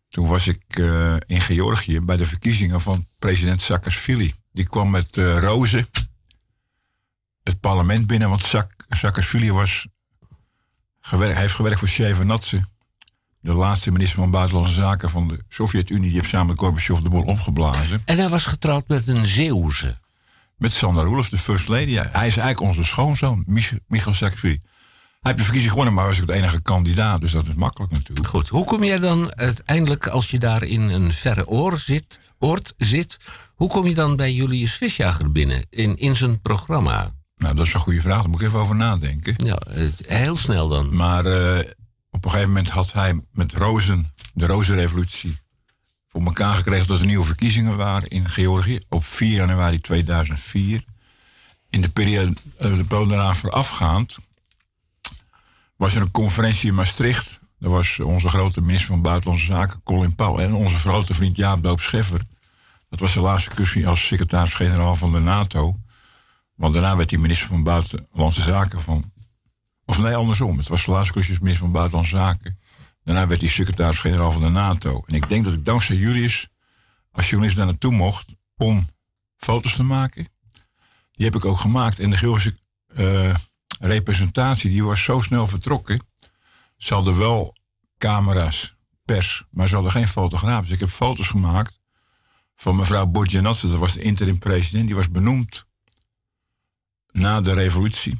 Toen was ik eh, in Georgië bij de verkiezingen van president Saakashvili. Die kwam met eh, rozen het parlement binnen, want Saak Saakashvili was gewerkt, hij heeft gewerkt voor Shevardnadze. De laatste minister van Buitenlandse Zaken van de Sovjet-Unie. Die heeft samen met Gorbachev de boel opgeblazen. En hij was getrouwd met een Zeeuwse. Met Sandra Roelof, de first lady. Hij is eigenlijk onze schoonzoon, Mich Michael Saakashvili. Hij heeft de verkiezing gewonnen, maar was ook de enige kandidaat. Dus dat is makkelijk natuurlijk. Goed, hoe kom jij dan uiteindelijk, als je daar in een verre oor zit, oord zit... hoe kom je dan bij Julius Visjager binnen in, in zijn programma? Nou, dat is een goede vraag. Daar moet ik even over nadenken. Ja, eh, heel snel dan. Maar eh, een gegeven moment had hij met Rozen, de Rozenrevolutie, voor elkaar gekregen dat er nieuwe verkiezingen waren in Georgië op 4 januari 2004. In de periode uh, de daarna voorafgaand was er een conferentie in Maastricht. Daar was onze grote minister van Buitenlandse Zaken, Colin Powell, en onze grote vriend Jaap Doop Scheffer. Dat was de laatste kussie als secretaris-generaal van de NATO. Want daarna werd hij minister van Buitenlandse Zaken van. Of nee, andersom. Het was de laatste kussie als minister van Buitenlandse Zaken. Daarna werd hij secretaris-generaal van de NATO. En ik denk dat ik dankzij Julius als journalist daar naartoe mocht om foto's te maken. Die heb ik ook gemaakt. En de Georgische uh, representatie die was zo snel vertrokken. Ze hadden wel camera's, pers, maar ze hadden geen fotograaf. Dus ik heb foto's gemaakt van mevrouw Bodjanatse. Dat was de interim president. Die was benoemd na de revolutie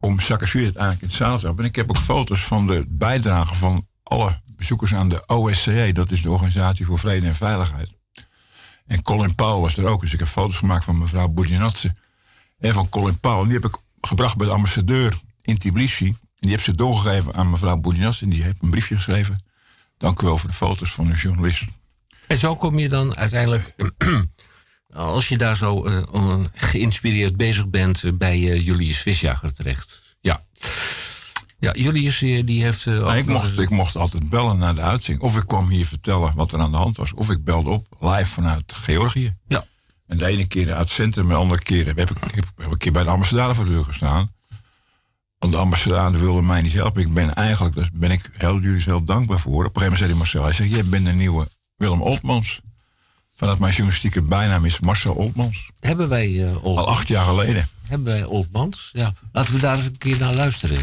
om Saakashvili eigenlijk in het zadel te hebben. En ik heb ook foto's van de bijdrage van alle bezoekers aan de OSCE. Dat is de Organisatie voor Vrede en Veiligheid. En Colin Powell was er ook. Dus ik heb foto's gemaakt van mevrouw Bodjanatse en van Colin Powell. En die heb ik gebracht bij de ambassadeur in Tbilisi. En die heb ze doorgegeven aan mevrouw Boudinjas. En die heeft een briefje geschreven. Dank u wel voor de foto's van een journalist. En zo kom je dan uiteindelijk, als je daar zo uh, geïnspireerd bezig bent, uh, bij uh, Julius Visjager terecht. Ja. Ja, Julius die heeft... Nou, ik, mocht, ik mocht altijd bellen naar de uitzending. Of ik kwam hier vertellen wat er aan de hand was. Of ik belde op, live vanuit Georgië. Ja. En de ene keer uit het centrum, de andere keer heb ik, heb, heb een keer bij de ambassade voor de deur gestaan. Want de ambassade wilde mij niet helpen. Ik ben eigenlijk, daar ben ik heel, jullie heel dankbaar voor. Op een gegeven moment zei hij Marcel, hij zegt, jij bent de nieuwe Willem Oltmans. Vanuit mijn journalistieke bijnaam is Marcel Oltmans. Hebben wij uh, Oltmans? Al acht jaar geleden. Hebben wij Oltmans? Ja. Laten we daar eens een keer naar luisteren.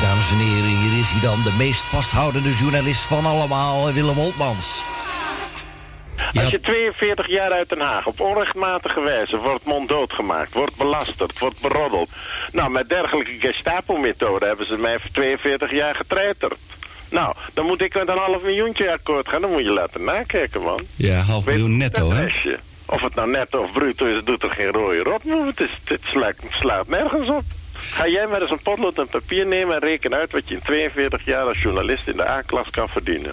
Dames en heren, hier is hij dan, de meest vasthoudende journalist van allemaal, Willem Oltmans. Als je 42 jaar uit Den Haag op onrechtmatige wijze wordt monddood gemaakt, wordt belasterd, wordt beroddeld. Nou, met dergelijke Gestapo-methode hebben ze mij voor 42 jaar getreiterd. Nou, dan moet ik met een half miljoentje akkoord gaan. Dan moet je laten nakijken, man. Ja, half miljoen netto, hè? Of het nou netto of bruto is, doet er geen rode rot. Het, is, het slaat, slaat nergens op. Ga jij maar eens een potlood en papier nemen en reken uit wat je in 42 jaar als journalist in de A-klas kan verdienen.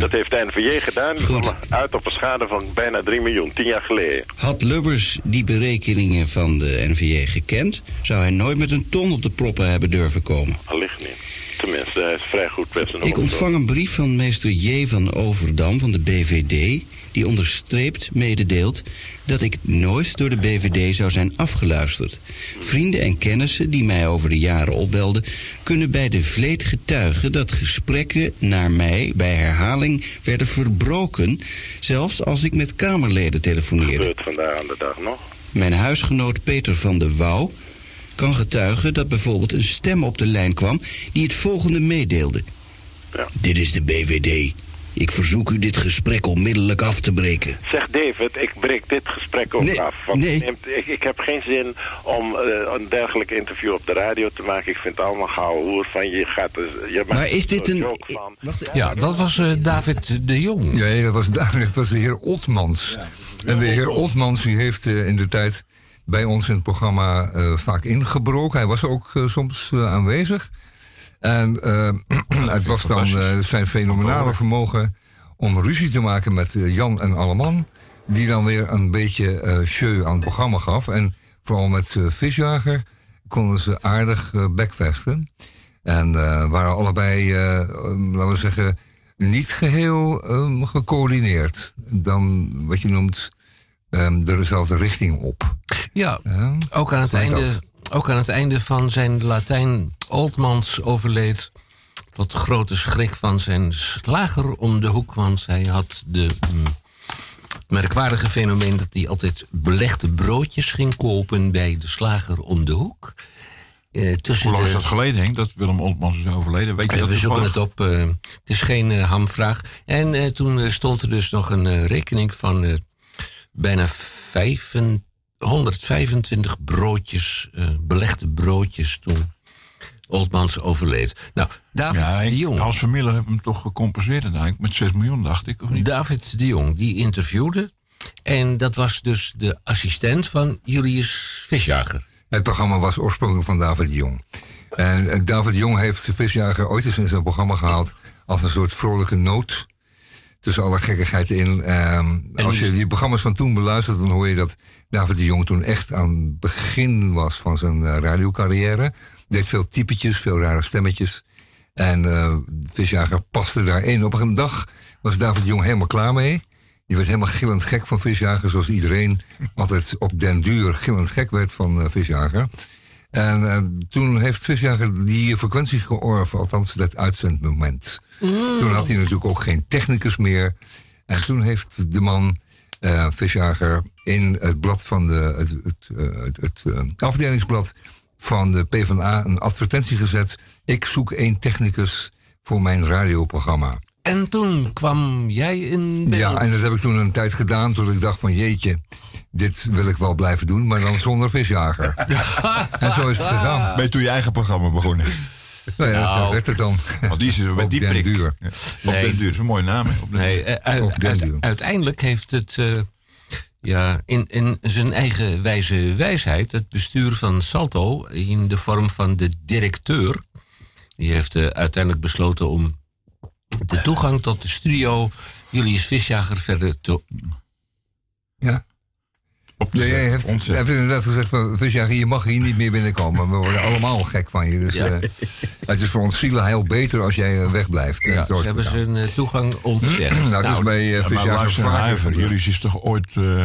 Dat heeft de NVJ gedaan. Die kwam uit op een schade van bijna 3 miljoen, 10 jaar geleden. Had Lubbers die berekeningen van de NVJ gekend... zou hij nooit met een ton op de proppen hebben durven komen. Allicht niet. Tenminste, hij is vrij goed met zijn Ik ontvang een brief van meester J. van Overdam van de BVD... die onderstreept mededeelt dat ik nooit door de BVD zou zijn afgeluisterd. Vrienden en kennissen die mij over de jaren opbelden... kunnen bij de vleet getuigen dat gesprekken naar mij bij herhaling werden verbroken... zelfs als ik met Kamerleden telefoneerde. Dat gebeurt vandaag aan de dag nog. Mijn huisgenoot Peter van de Wouw kan getuigen dat bijvoorbeeld een stem op de lijn kwam... die het volgende meedeelde. Ja. Dit is de BVD. Ik verzoek u dit gesprek onmiddellijk af te breken. Zeg David, ik breek dit gesprek ook Nee, af. Want nee. neemt- ik, ik heb geen zin om eh, een dergelijk interview op de radio te maken. Ik vind het allemaal gauw hoer van je gaat... er- Je maakt Maar is dit een... joke van. Ja, dat was eh, David de Jong. Ja, ja, dat was, dat was de heer Otmans. en de heer Otmans die heeft eh, in de tijd bij ons in het programma eh, vaak ingebroken. Hij was ook soms aanwezig. En eh, *clears throat* het was dan eh, zijn fenomenale vermogen om ruzie te maken met eh, Jan en Alleman. Die dan weer een beetje eh show aan het programma gaf. En vooral met eh, Visjager konden ze aardig eh backvesten. En eh, waren allebei, eh, eh, laten we zeggen, niet geheel eh, gecoördineerd. Dan wat je noemt ehm, dezelfde richting op. Ja, ook, aan het einde, dat- ook aan het einde van zijn Latijn Oldmans overleed. Tot grote schrik van zijn slager om de hoek. Want hij had de mm, merkwaardige fenomeen dat hij altijd belegde broodjes ging kopen bij de slager om de hoek. Eh, Hoe lang is dat geleden, Henk, dat Willem Oltmans is overleden? Weet je dat we zoeken het op. eh, het is geen eh, hamvraag. En toen stond er dus nog een rekening van bijna vijf en- 125 broodjes, eh, belegde broodjes toen Oldmans overleed. Nou, David Ja, de Jong. Van Miller heeft hem toch gecompenseerd uiteindelijk met 6 miljoen, dacht ik, of niet? David de Jong, die interviewde. En dat was dus de assistent van Julius Visjager. Het programma was oorspronkelijk van David de Jong. En David de Jong heeft de visjager ooit eens in zijn programma gehaald als een soort vrolijke noot. Tussen alle gekkigheid in. Ehm, als je die programma's van toen beluistert, dan hoor je dat David de Jong toen echt aan het begin was van zijn eh, radiocarrière. Deed veel typetjes, veel rare stemmetjes. En eh Visjager paste daarin. Op een dag was David de Jong helemaal klaar mee. Die werd helemaal gillend gek van Visjager, zoals iedereen *laughs* altijd op den duur gillend gek werd van eh, Visjager. En eh, toen heeft Visjager die frequentie georven, althans dat uitzendmoment. Mm. Toen had hij natuurlijk ook geen technicus meer. En toen heeft de man, eh Visjager, in het blad van de, het, het, eh, het, het, afdelingsblad van de PvdA een advertentie gezet. Ik zoek één technicus voor mijn radioprogramma. En toen kwam jij in beeld. Ja, en dat heb ik toen een tijd gedaan tot ik dacht van jeetje, dit wil ik wel blijven doen, maar dan zonder visjager. *laughs* en zo is het gegaan. Ben je toen je eigen programma begonnen? *laughs* Nou ja, Nou. dat werd het dan. Want die is er met die den prik. duur. Ja. Op den duur, dat is een mooie naam. hè? Op den Nee, eh, uit- uiteindelijk heeft het eh, ja, in, in zijn eigen wijze wijsheid het bestuur van Salto in de vorm van de directeur. Die heeft eh, uiteindelijk besloten om de toegang tot de studio Julius Visjager verder te. Ja. Op te Nee, hij heeft, hij Ontzettend. heeft inderdaad gezegd van visjager, je mag hier niet meer binnenkomen. We worden allemaal gek van je. Dus Ja. eh, het is voor ons zielen heel beter als jij eh, wegblijft. En Ja, ze hebben zijn eh, toegang ontzegd. Nou, het is bij uh. Jullie is toch ooit eh,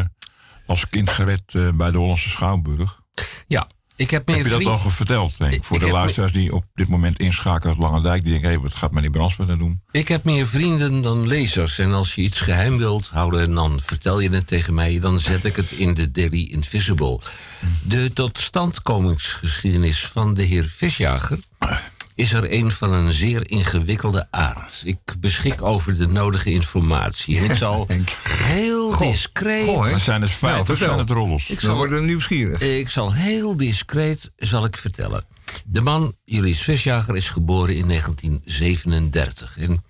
als kind gered eh, bij de Hollandse Schouwburg? Ja, ik heb meer Heb je dat vrienden- al verteld? Henk? Ik- voor ik de luisteraars die op dit moment inschakelen uit Langendijk. Die denken, hé, wat gaat meneer Brandsma nou doen? Ik heb meer vrienden dan lezers. En als je iets geheim wilt houden, dan vertel je het tegen mij. Dan zet ik het in de Daily Invisible. De totstandkomingsgeschiedenis van de heer Visjager is er een van een zeer ingewikkelde aard. Ik beschik over de nodige informatie. En ik *laughs* zal heel discreet... goh? Dat zijn Nou, feiten, dat vertel. zijn het rollers. Ik We zal, worden nieuwsgierig. ik zal heel discreet zal ik vertellen. De man, Julius Visjager, is geboren in 1937. En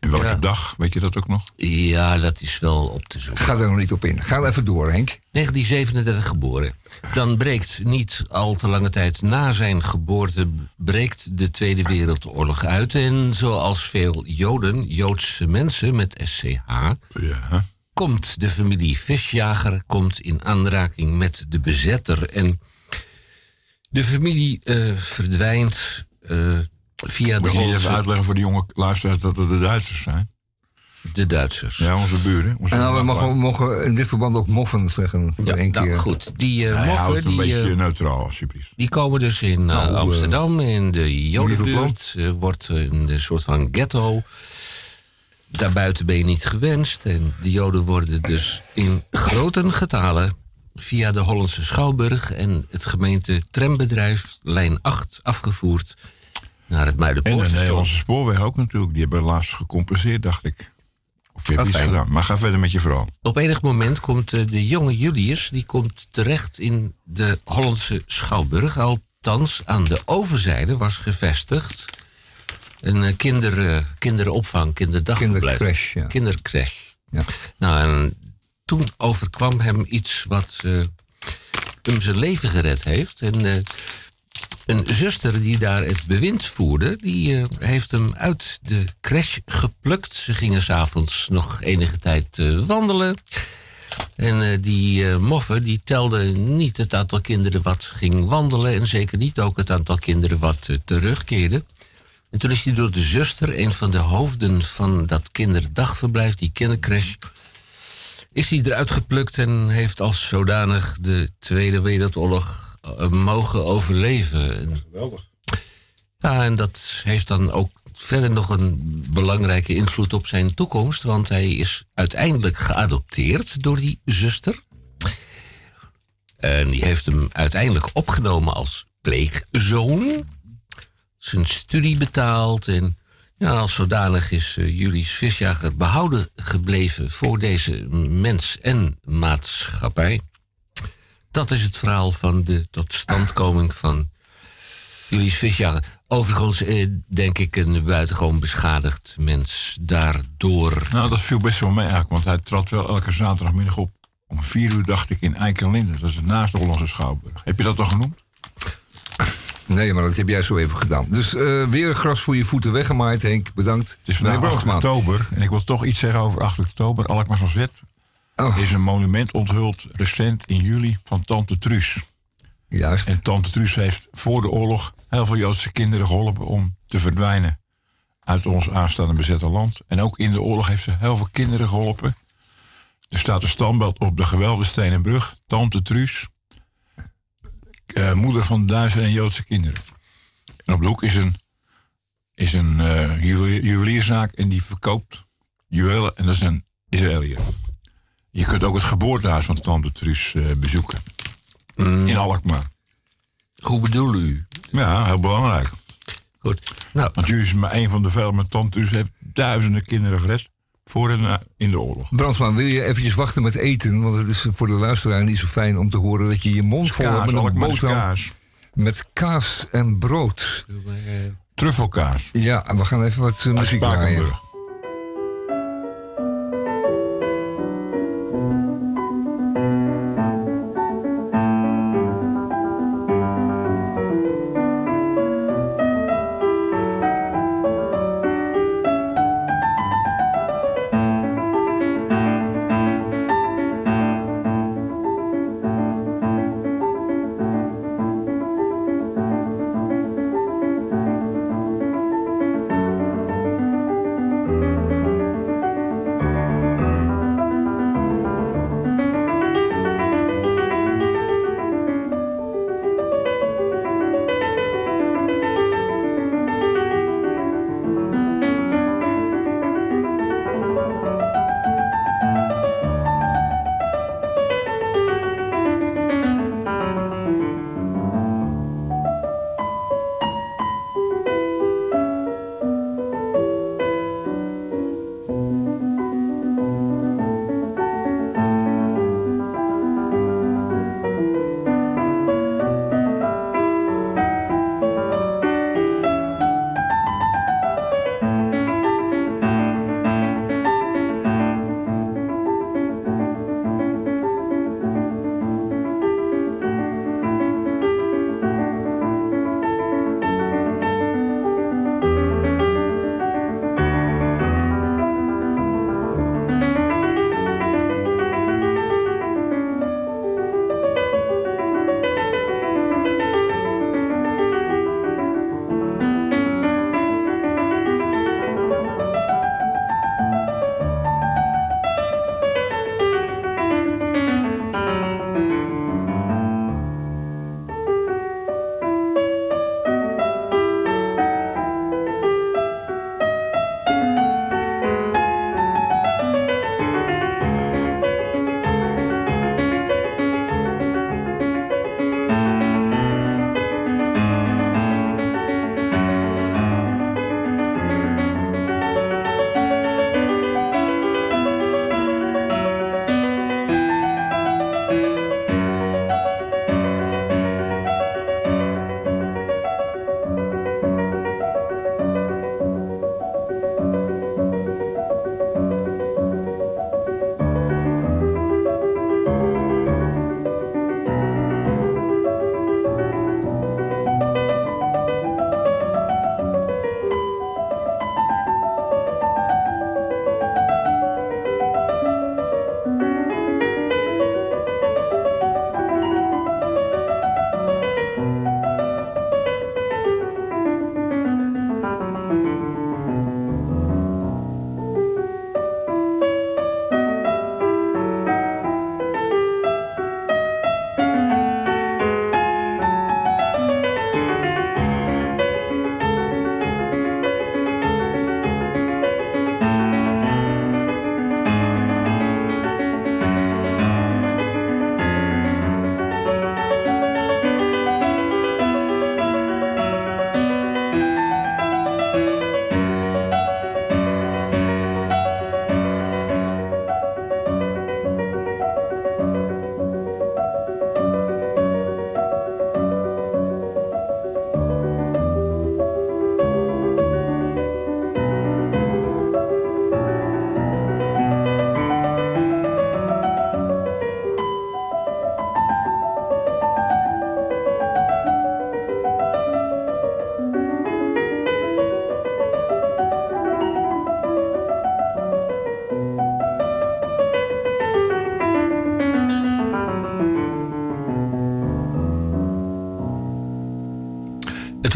In welke Ja. dag, weet je dat ook nog? ja, dat is wel op te zoeken. Ga er nog niet op in. Ga even door, Henk. 1937 geboren. Dan breekt niet al te lange tijd na zijn geboorte breekt de Tweede Wereldoorlog uit. En zoals veel Joden, Joodse mensen met SCH, Ja. komt de familie Visjager komt in aanraking met de bezetter. En de familie eh, verdwijnt eh, via de Moet je even uitleggen voor de jonge luisteraars dat het de Duitsers zijn? de Duitsers. Ja, onze buren. Onze En nou, we mogen, mogen in dit verband ook moffen zeggen. Voor Ja, één nou keer. goed. Die uh, Hij houdt moffen, het een die, beetje eh, neutraal, alsjeblieft. Die komen dus in uh, Nou, eh, Amsterdam, in de Jodenbuurt. eh, wordt een soort van ghetto. Daarbuiten ben je niet gewenst. En de Joden worden dus in grote getalen via de Hollandse Schouwburg en het gemeente trambedrijf lijn 8 afgevoerd naar het En de Muidenpoortstation. Nederlandse spoorweg ook natuurlijk. Die hebben laatst gecompenseerd, dacht ik. Of je hebt Ah, iets gedaan. Maar ga verder met je verhaal. Op enig moment komt eh, de jonge Julius die komt terecht in de Hollandse Schouwburg. Althans, aan de overzijde was gevestigd een eh, kinder, eh, kinderopvang, kinderdagverblijf. Kindercrash, ja. Kindercrash. Ja. Nou, en toen overkwam hem iets wat eh, hem zijn leven gered heeft. En eh, een zuster die daar het bewind voerde, die eh, heeft hem uit de crash geplukt. Ze gingen s'avonds nog enige tijd eh, wandelen. En eh, die eh moffe die telde niet het aantal kinderen wat ging wandelen. En zeker niet ook het aantal kinderen wat terugkeerde. En toen is hij door de zuster, een van de hoofden van dat kinderdagverblijf, die kindercrash, is hij eruit geplukt en heeft als zodanig de Tweede Wereldoorlog mogen overleven. En- Geweldig. ja, en dat heeft dan ook verder nog een belangrijke invloed op zijn toekomst. Want hij is uiteindelijk geadopteerd door die zuster. En die heeft hem uiteindelijk opgenomen als pleegzoon. Zijn studie betaald. En ja, als zodanig is eh, Julius Visjager behouden gebleven voor deze mens en maatschappij. Dat is het verhaal van de totstandkoming van Julius Visjager. Overigens eh, denk ik een buitengewoon beschadigd mens daardoor. Nou, dat viel best wel mee eigenlijk, want hij trad wel elke zaterdagmiddag op. Om vier uur dacht ik in Eikenlinde, dat is het naast de Hollandse Schouwburg. Heb je dat al genoemd? Nee, maar dat heb jij zo even gedaan. Dus eh, weer gras voor je voeten weggemaaid, Henk. Bedankt. Het is vandaag Meneer 8 Brandsma. oktober en ik wil toch iets zeggen over 8 oktober. Alkmaar van Zet Oh. is een monument onthuld recent in juli van Tante Truus. Juist. En Tante Truus heeft voor de oorlog heel veel Joodse kinderen geholpen om te verdwijnen uit ons aanstaande bezette land. En ook in de oorlog heeft ze heel veel kinderen geholpen. Er staat een standbeeld op de geweldige stenen brug. Tante Truus, eh, moeder van duizenden Joodse kinderen. En op de hoek is een, is een eh, juwelier- juwelierzaak en die verkoopt juwelen. En dat is een Israëliër. Je kunt ook het geboortehuis van Tante Truus eh, bezoeken. In Alkmaar. Hoe bedoel u? Ja, heel belangrijk. Goed. Nou, Want jullie is maar een van de vele, maar Tante Truus heeft duizenden kinderen gered. Voor en na- in de oorlog. Brandsma, wil je eventjes wachten met eten? Want het is voor de luisteraar niet zo fijn om te horen dat je je mond vol hebt met een boterham. kaas. Met kaas en brood. Truffelkaas. Ja, en we gaan even wat eh, muziek draaien.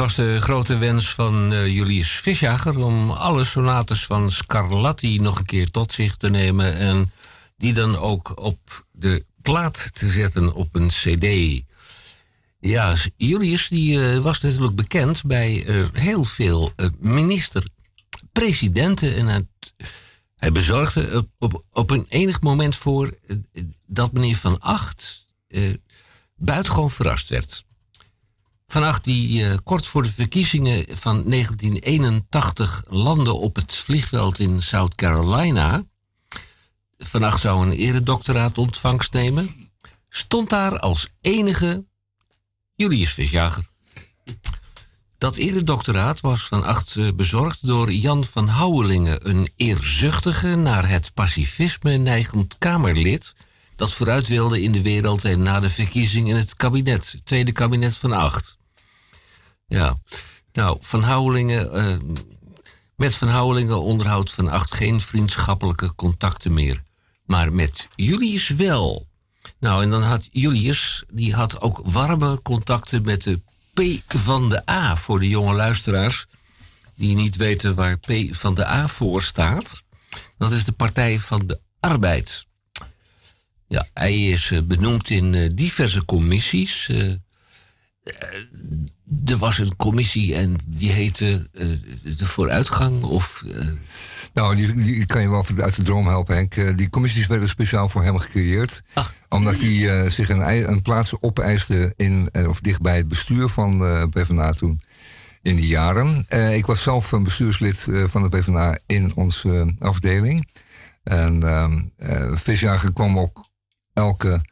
Was de grote wens van eh, Julius Visjager om alle sonates van Scarlatti nog een keer tot zich te nemen en die dan ook op de plaat te zetten op een CD. Ja, Julius die, eh, was natuurlijk bekend bij eh, heel veel minister-presidenten en het, hij bezorgde op, een enig moment voor dat meneer Van Acht eh, buitengewoon verrast werd. Van Acht die eh, kort voor de verkiezingen van 1981 landde op het vliegveld in South Carolina. Van Acht zou een eredoctoraat ontvangst nemen. Stond daar als enige Julius Visjager. Dat eredoctoraat was van acht eh, bezorgd door Jan van Houwelingen, een eerzuchtige, naar het pacifisme neigend Kamerlid. dat vooruit wilde in de wereld en na de verkiezing in het kabinet, tweede kabinet van acht. Ja, nou, Van Houwelingen. eh, met Van Houwelingen onderhoudt Van Acht geen vriendschappelijke contacten meer. Maar met Julius wel. Nou, en dan had Julius, die had ook warme contacten met de P van de A voor de jonge luisteraars die niet weten waar P van de A voor staat. Dat is de Partij van de Arbeid. Ja, hij is eh, benoemd in eh, diverse commissies. Er was een commissie en die heette eh, de vooruitgang of... eh, Nou, die, die kan je wel uit de droom helpen, Henk. Eh, Die commissies werden speciaal voor hem gecreëerd. Omdat hij zich een, een plaats opeiste in, of dichtbij het bestuur van eh PvdA toen. In die jaren. Ik was zelf een bestuurslid van de PvdA in onze afdeling. En ehm eh, Visjager kwam ook elke,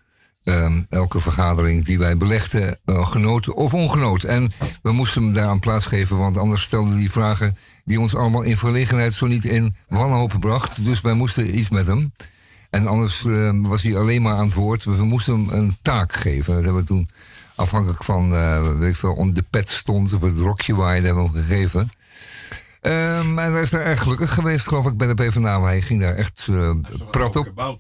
ehm, elke vergadering die wij belegden, eh, genoten of ongenoten. En we moesten hem daaraan plaatsgeven, want anders stelde hij vragen die ons allemaal in verlegenheid zo niet in wanhoop bracht. Dus wij moesten iets met hem. En anders eh, was hij alleen maar aan het woord. We moesten hem een taak geven. Dat hebben we toen afhankelijk van eh, weet ik veel, on de pet stond of het rokje waaide, hebben we hem gegeven. Ehm, en hij is daar erg gelukkig geweest, geloof ik, bij de PvdA. Hij ging daar echt eh prat op.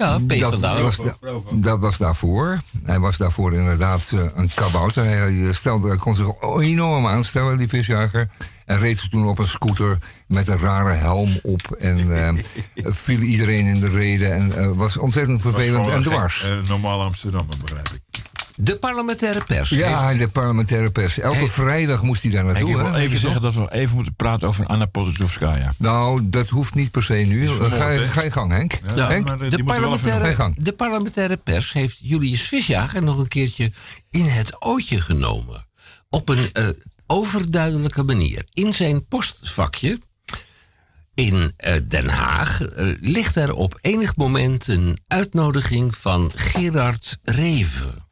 Ja, P dat, was da- dat was daarvoor. Hij was daarvoor inderdaad eh, een kabouter. Hij eh, stelde, hij kon zich enorm aanstellen, die visjager. En reed toen op een scooter met een rare helm op. En eh, *laughs* viel iedereen in de reden. En eh, was ontzettend vervelend en dwars. Uh, normaal Amsterdammer, begrijp ik. De parlementaire pers. Ja, heeft- de parlementaire pers. Elke Hey. vrijdag moest hij daar Ik naartoe. wil hè, weet even zeggen dat we even moeten praten over Anna Politkovskaya. Nou, dat hoeft niet per se nu. vermoord, ga, je, ga je gang, Henk. Ja, Henk? maar, eh, de, even parlementaire, gang. de parlementaire pers heeft Julius Visjager nog een keertje in het ootje genomen. Op een eh, overduidelijke manier. In zijn postvakje in eh, Den Haag eh, ligt er op enig moment een uitnodiging van Gerard Reven.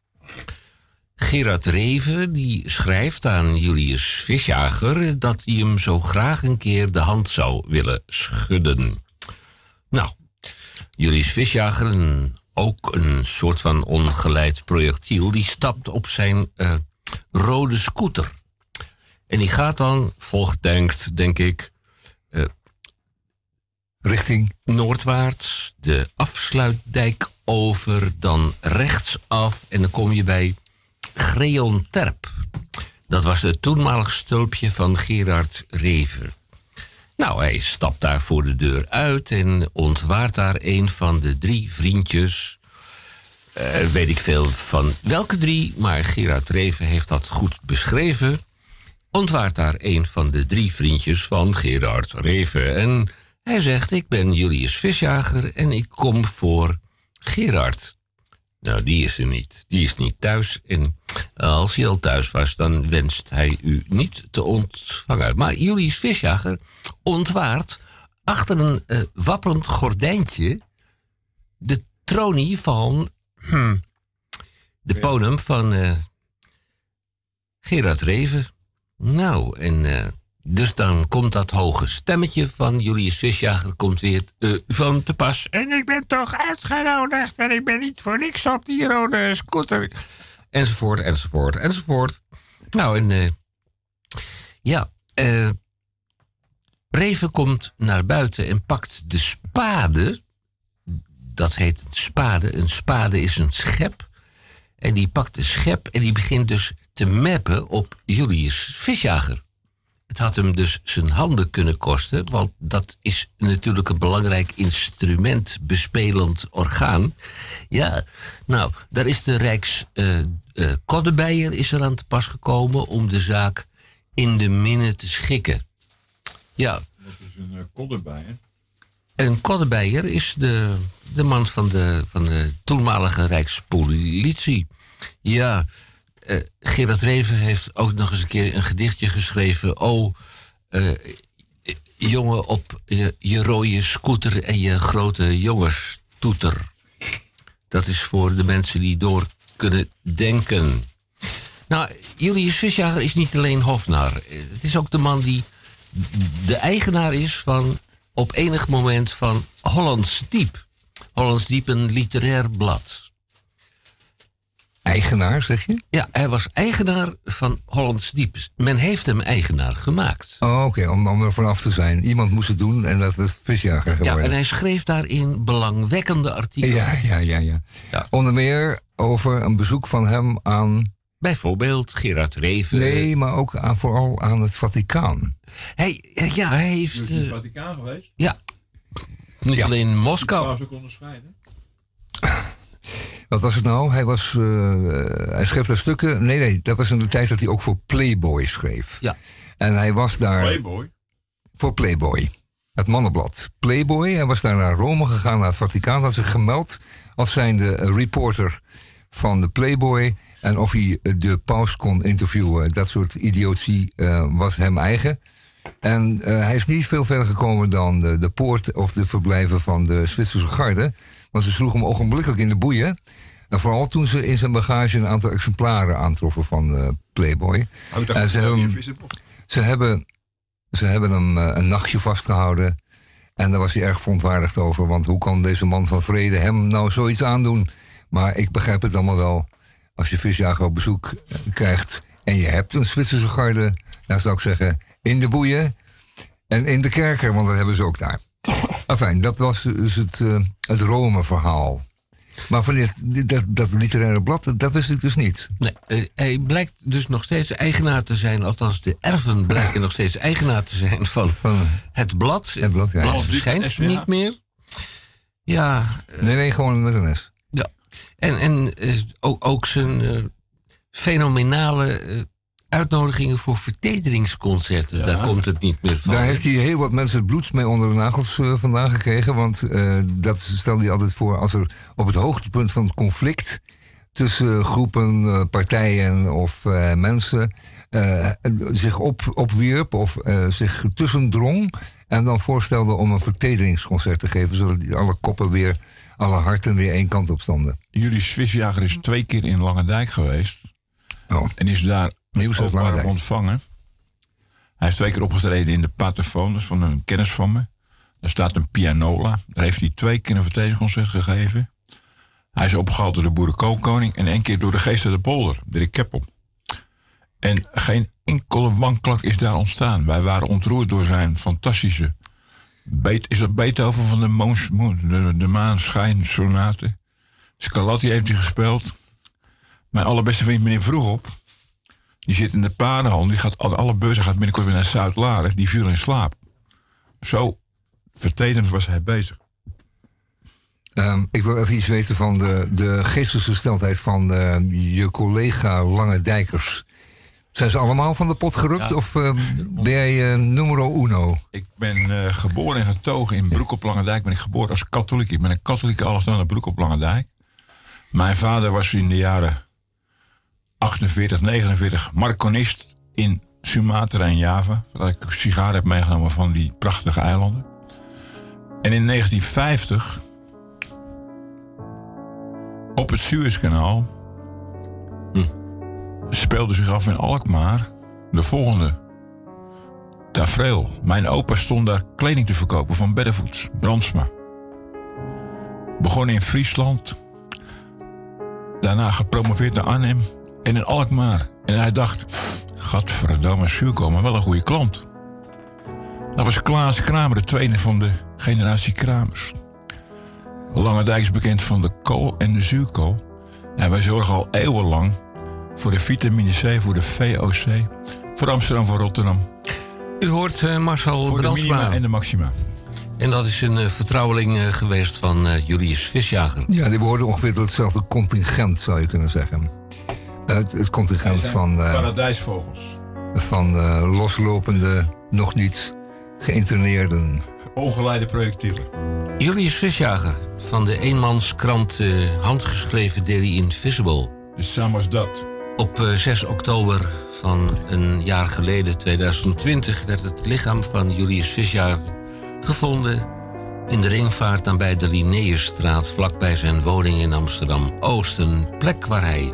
Gerard Reven die schrijft aan Julius Visjager dat hij hem zo graag een keer de hand zou willen schudden. Nou, Julius Visjager, ook een soort van ongeleid projectiel, die stapt op zijn eh, rode scooter. En die gaat dan, volgt denkt, denk ik, Richting. noordwaarts de afsluitdijk over, dan rechtsaf en dan kom je bij Greon Terp. Dat was het toenmalig stulpje van Gerard Reven. Nou, hij stapt daar voor de deur uit en ontwaart daar een van de drie vriendjes. Eh, weet ik veel van welke drie, maar Gerard Reven heeft dat goed beschreven. Ontwaart daar een van de drie vriendjes van Gerard Reven. En hij zegt: Ik ben Julius Visjager en ik kom voor Gerard. Nou, die is er niet. Die is niet thuis. En als hij al thuis was, dan wenst hij u niet te ontvangen. Maar Julius Visjager ontwaart achter een eh, wapperend gordijntje de tronie van hm, de ponum van eh, Gerard Reven. Nou, en eh, dus dan komt dat hoge stemmetje van Julius Visjager komt weer eh, van te pas. En ik ben toch uitgenodigd en ik ben niet voor niks op die rode scooter. Enzovoort, enzovoort, enzovoort. Nou, en eh, ja, eh, Reven komt naar buiten en pakt de spade. Dat heet een spade. Een spade is een schep. En die pakt de schep en die begint dus te mappen op Julius Visjager. Het had hem dus zijn handen kunnen kosten, want dat is natuurlijk een belangrijk instrument, bespelend orgaan. Ja, nou, daar is de Rijks eh eh, Koddebeier is er aan te pas gekomen om de zaak in de minne te schikken. Ja, Dat is een uh, kodder bij, hè? en Koddebeier is de, de man van de, van de toenmalige Rijkspolitie. Ja, eh, Gerard Reven heeft ook nog eens een keer een gedichtje geschreven. Oh, jongen op je, je rode scooter en je grote jongenstoeter. Dat is voor de mensen die door kunnen denken. Nou, Julius Visjager is niet alleen hofnar. Eh, Het is ook de man die de eigenaar is van op enig moment van Hollands Diep. Hollands Diep, een literair blad. Eigenaar, zeg je? Ja, hij was eigenaar van Hollands Diep. Men heeft hem eigenaar gemaakt. Oh, oké, om, om er vanaf te zijn. Iemand moest het doen en dat was visjager Ja, geworden. en hij schreef daarin belangwekkende artikelen. Ja, ja, ja, ja, Onder meer over een bezoek van hem aan... Bijvoorbeeld Gerard Reven. Nee, maar ook aan, vooral aan het Vaticaan. Hij, ja, hij heeft... Dus in het eh, Vaticaan geweest? ja. Niet alleen in Moskou. Paus ook onderscheiden? Wat was het nou? Hij, was, eh, hij schreef daar stukken. Nee, nee, dat was in de tijd dat hij ook voor Playboy schreef. Ja. En hij was daar. Playboy? Voor Playboy. Het mannenblad. Playboy. Hij was daar naar Rome gegaan, naar het Vaticaan. Had zich gemeld als zijnde reporter van de Playboy. En of hij de paus kon interviewen. Dat soort idiotie eh, was hem eigen. En eh, hij is niet veel verder gekomen dan de, de poort of de verblijven van de Zwitserse garde. Want ze sloegen hem ogenblikkelijk in de boeien. En vooral toen ze in zijn bagage een aantal exemplaren aantroffen van eh, Playboy. Oh, ze, hebben, ze, hebben, ze hebben hem eh, een nachtje vastgehouden. En daar was hij erg verontwaardigd over. Want hoe kan deze man van vrede hem nou zoiets aandoen? Maar ik begrijp het allemaal wel. Als je visjager op bezoek eh, krijgt en je hebt een Zwitserse garde... dan zou ik zeggen, in de boeien en in de kerker, want dat hebben ze ook daar. Enfin, dat was dus het, eh, het Rome-verhaal. Maar van dit, dat, dat literaire blad, dat wist ik dus niet. Nee, eh, hij blijkt dus nog steeds eigenaar te zijn, althans de erven blijken nog steeds eigenaar te zijn van, het blad. Het blad, ja. verschijnt SVH. niet meer. Ja. Nee, nee, gewoon met een S. Ja. En, en eh, ook, ook zijn eh, fenomenale eh, uitnodigingen voor vertederingsconcerten, daar komt het niet meer van. Daar heeft hij heel wat mensen het bloed mee onder de nagels eh, vandaan gekregen. Want eh, dat stelde hij altijd voor als er op het hoogtepunt van het conflict tussen groepen, eh, partijen of eh, mensen eh, zich op, opwierp of eh, zich tussendrong. En dan voorstelde om een vertederingsconcert te geven, zodat die alle koppen weer, alle harten weer één kant op stonden. Jullie Swisjager is twee keer in Langendijk geweest. En is daar Nieuws uit Langendijk. ontvangen. Hij heeft twee keer opgetreden in de Paterfoon, dat is van een kennis van me. Daar staat een pianola. Daar heeft hij twee keer een vertedigingsconcert gegeven. Hij is opgehaald door de boerenkoolkoning en één keer door de geest uit de polder, Dirk Keppel. En geen enkele wanklak is daar ontstaan. Wij waren ontroerd door zijn fantastische... Beet, is dat Beethoven van de, Moons, Moon- de, de Maanschijn Sonate? Scarlatti heeft hij gespeeld. Mijn allerbeste vriend meneer Vroegop... die zit in de paardenhal. Die gaat, alle, alle beurzen gaat binnenkort weer naar Zuid-Laren. Die viel in slaap. Zo vertedend was hij bezig. Ehm, ik wil even iets weten van de, de geestesgesteldheid van eh, je collega Lange Dijkers. Zijn ze allemaal van de pot gerukt Ja. of eh, ben jij eh, numero uno? Ik ben geboren en getogen in Broek op Langendijk. Ben ik geboren als katholiek. Ik ben een katholieke allochtone Broek op Langendijk. Mijn vader was in de jaren 48, 49 marconist in Sumatra en Java. Dat ik sigaren heb meegenomen van die prachtige eilanden. En in 1950, op het Suezkanaal, speelde zich af in Alkmaar de volgende tafereel. Mijn opa stond daar kleding te verkopen van Beddevoets, Brandsma. Begon in Friesland. Daarna gepromoveerd naar Arnhem en in Alkmaar. En hij dacht, gadverdamme, Zuurko, maar wel een goede klant. Dat was Klaas Kramer, de tweede van de generatie Kramers. Langendijk is bekend van de kool en de zuurkool. En wij zorgen al eeuwenlang voor de vitamine C, voor de VOC, voor Amsterdam, voor Rotterdam. U hoort eh, Marcel Voor de minima en de maxima. En dat is een eh, vertrouweling eh, geweest van Julius Visjager. Ja, die behoorden ongeveer tot hetzelfde contingent, zou je kunnen zeggen. Het, het contingent van, eh, Paradijsvogels. van eh, loslopende, nog niet geïnterneerden. Ongeleide projectielen. Julius Visjager van de eenmanskrant eh, handgeschreven Daily Invisible. Dus samen als dat. Op eh, 6 oktober van een jaar geleden, 2020, werd het lichaam van Julius Visjager gevonden in de ringvaart aan bij de Linnaeusstraat, vlakbij zijn woning in Amsterdam-Oost. Een plek waar hij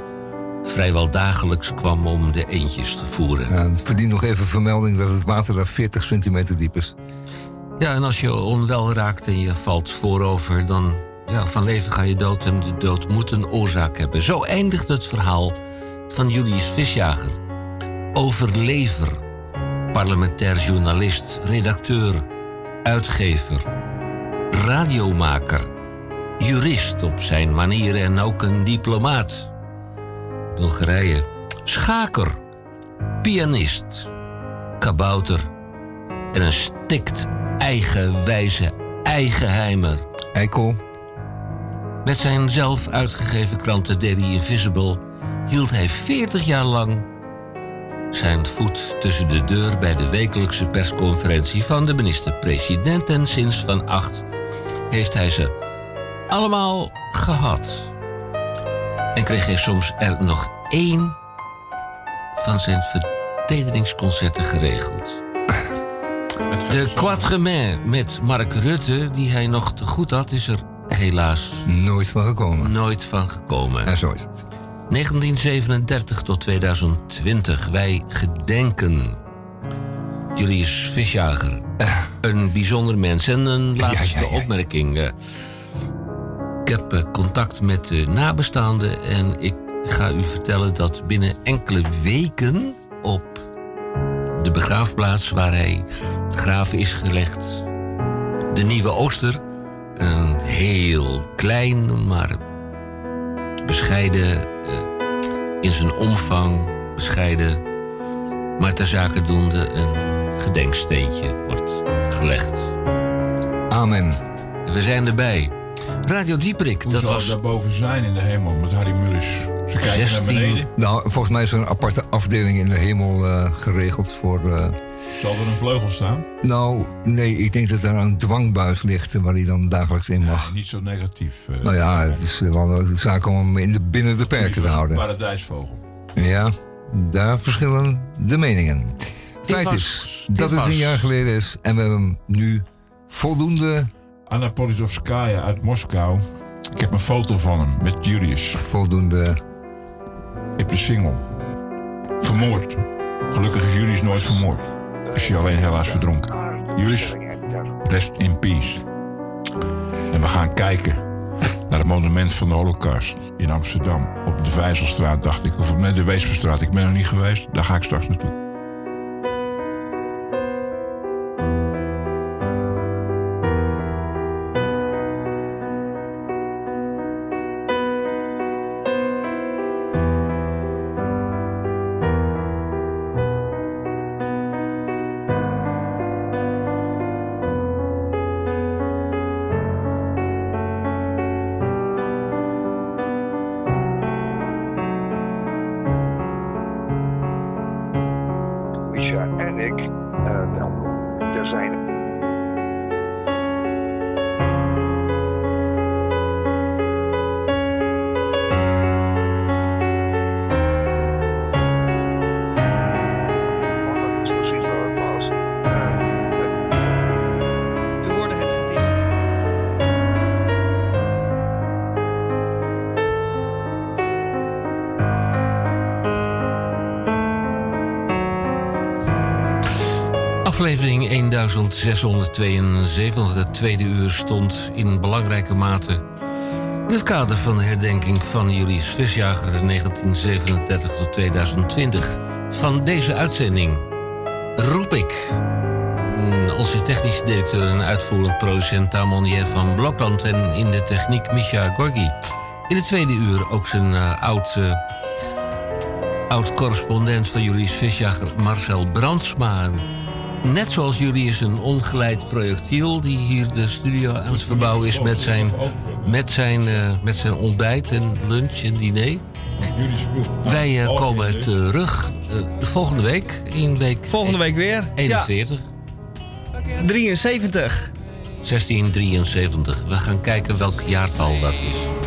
vrijwel dagelijks kwam om de eendjes te voeren. Ja, het verdient nog even vermelding dat het water daar 40 centimeter diep is. Ja, en als je onwel raakt en je valt voorover, dan ja, van leven ga je dood en de dood moet een oorzaak hebben. Zo eindigt het verhaal van Julius Visjager. Overlever, parlementair journalist, redacteur, uitgever, radiomaker, jurist op zijn manier en ook een diplomaat. Bulgarije, schaker, pianist, kabouter en een stikt eigenwijze eigenheimer. Eikel. Met zijn zelf uitgegeven krant The Daily Invisible hield hij 40 jaar lang zijn voet tussen de deur bij de wekelijkse persconferentie van de minister-president. En sinds van acht heeft hij ze allemaal gehad. En kreeg hij soms er nog één van zijn vertederingsconcerten geregeld. De Quatre Mains met Mark Rutte, die hij nog te goed had, is er helaas nooit van gekomen. Nooit van gekomen. En zo is het. 1937 tot 2020. Wij gedenken Julius Visjager. Een bijzonder mens. En een laatste opmerking. Ik heb eh, contact met de nabestaanden en ik ga u vertellen dat binnen enkele weken op de begraafplaats waar hij te graven is gelegd, de Nieuwe Ooster, een heel klein maar bescheiden eh, in zijn omvang, bescheiden, maar ter zake doende een gedenksteentje wordt gelegd. Amen. We zijn erbij. Radio Dieprik, Hoe dat zou was daarboven zijn in de hemel met Harry Mullis? Ze kijken 16. naar beneden. Nou, volgens mij is er een aparte afdeling in de hemel eh, geregeld voor. eh, Zal er een vleugel staan? nou, nee, ik denk dat daar een dwangbuis ligt waar hij dan dagelijks in mag. Niet zo negatief. eh. Nou ja, het is wel een zaak om hem in de, binnen de perken te houden. Paradijsvogel. Ja, daar verschillen de meningen. Feit was- is dat het een jaar geleden is en we hebben hem nu voldoende. Anna Politkovskaya uit Moskou. Ik heb een foto van hem met Julius. Voldoende. Ik heb de single. Vermoord. Gelukkig is Julius nooit vermoord. Is hij alleen helaas verdronken. Julius, rest in peace. En we gaan kijken naar het monument van de Holocaust in Amsterdam. Op de Vijzelstraat, dacht ik. Of nee, de Weesperstraat. Ik ben er niet geweest. Daar ga ik straks naartoe. 1672, Het tweede uur stond in belangrijke mate in het kader van de herdenking van Julius Visjager 1937 tot 2020. Van deze uitzending roep ik mm, onze technische directeur en uitvoerend producent Tamonier van Blokland en in de techniek Misha Gorgi. In het tweede uur ook zijn eh, oud. Eh, oud-correspondent van Julius Visjager, Marcel Brandsma. Net zoals jullie is een ongeleid projectiel die hier de studio aan het verbouwen is met zijn, met zijn, eh, met zijn ontbijt en lunch en diner. Wij eh, komen terug eh, de volgende week. In week Volgende week weer. 41. 73. 1673. We gaan kijken welk jaartal dat is.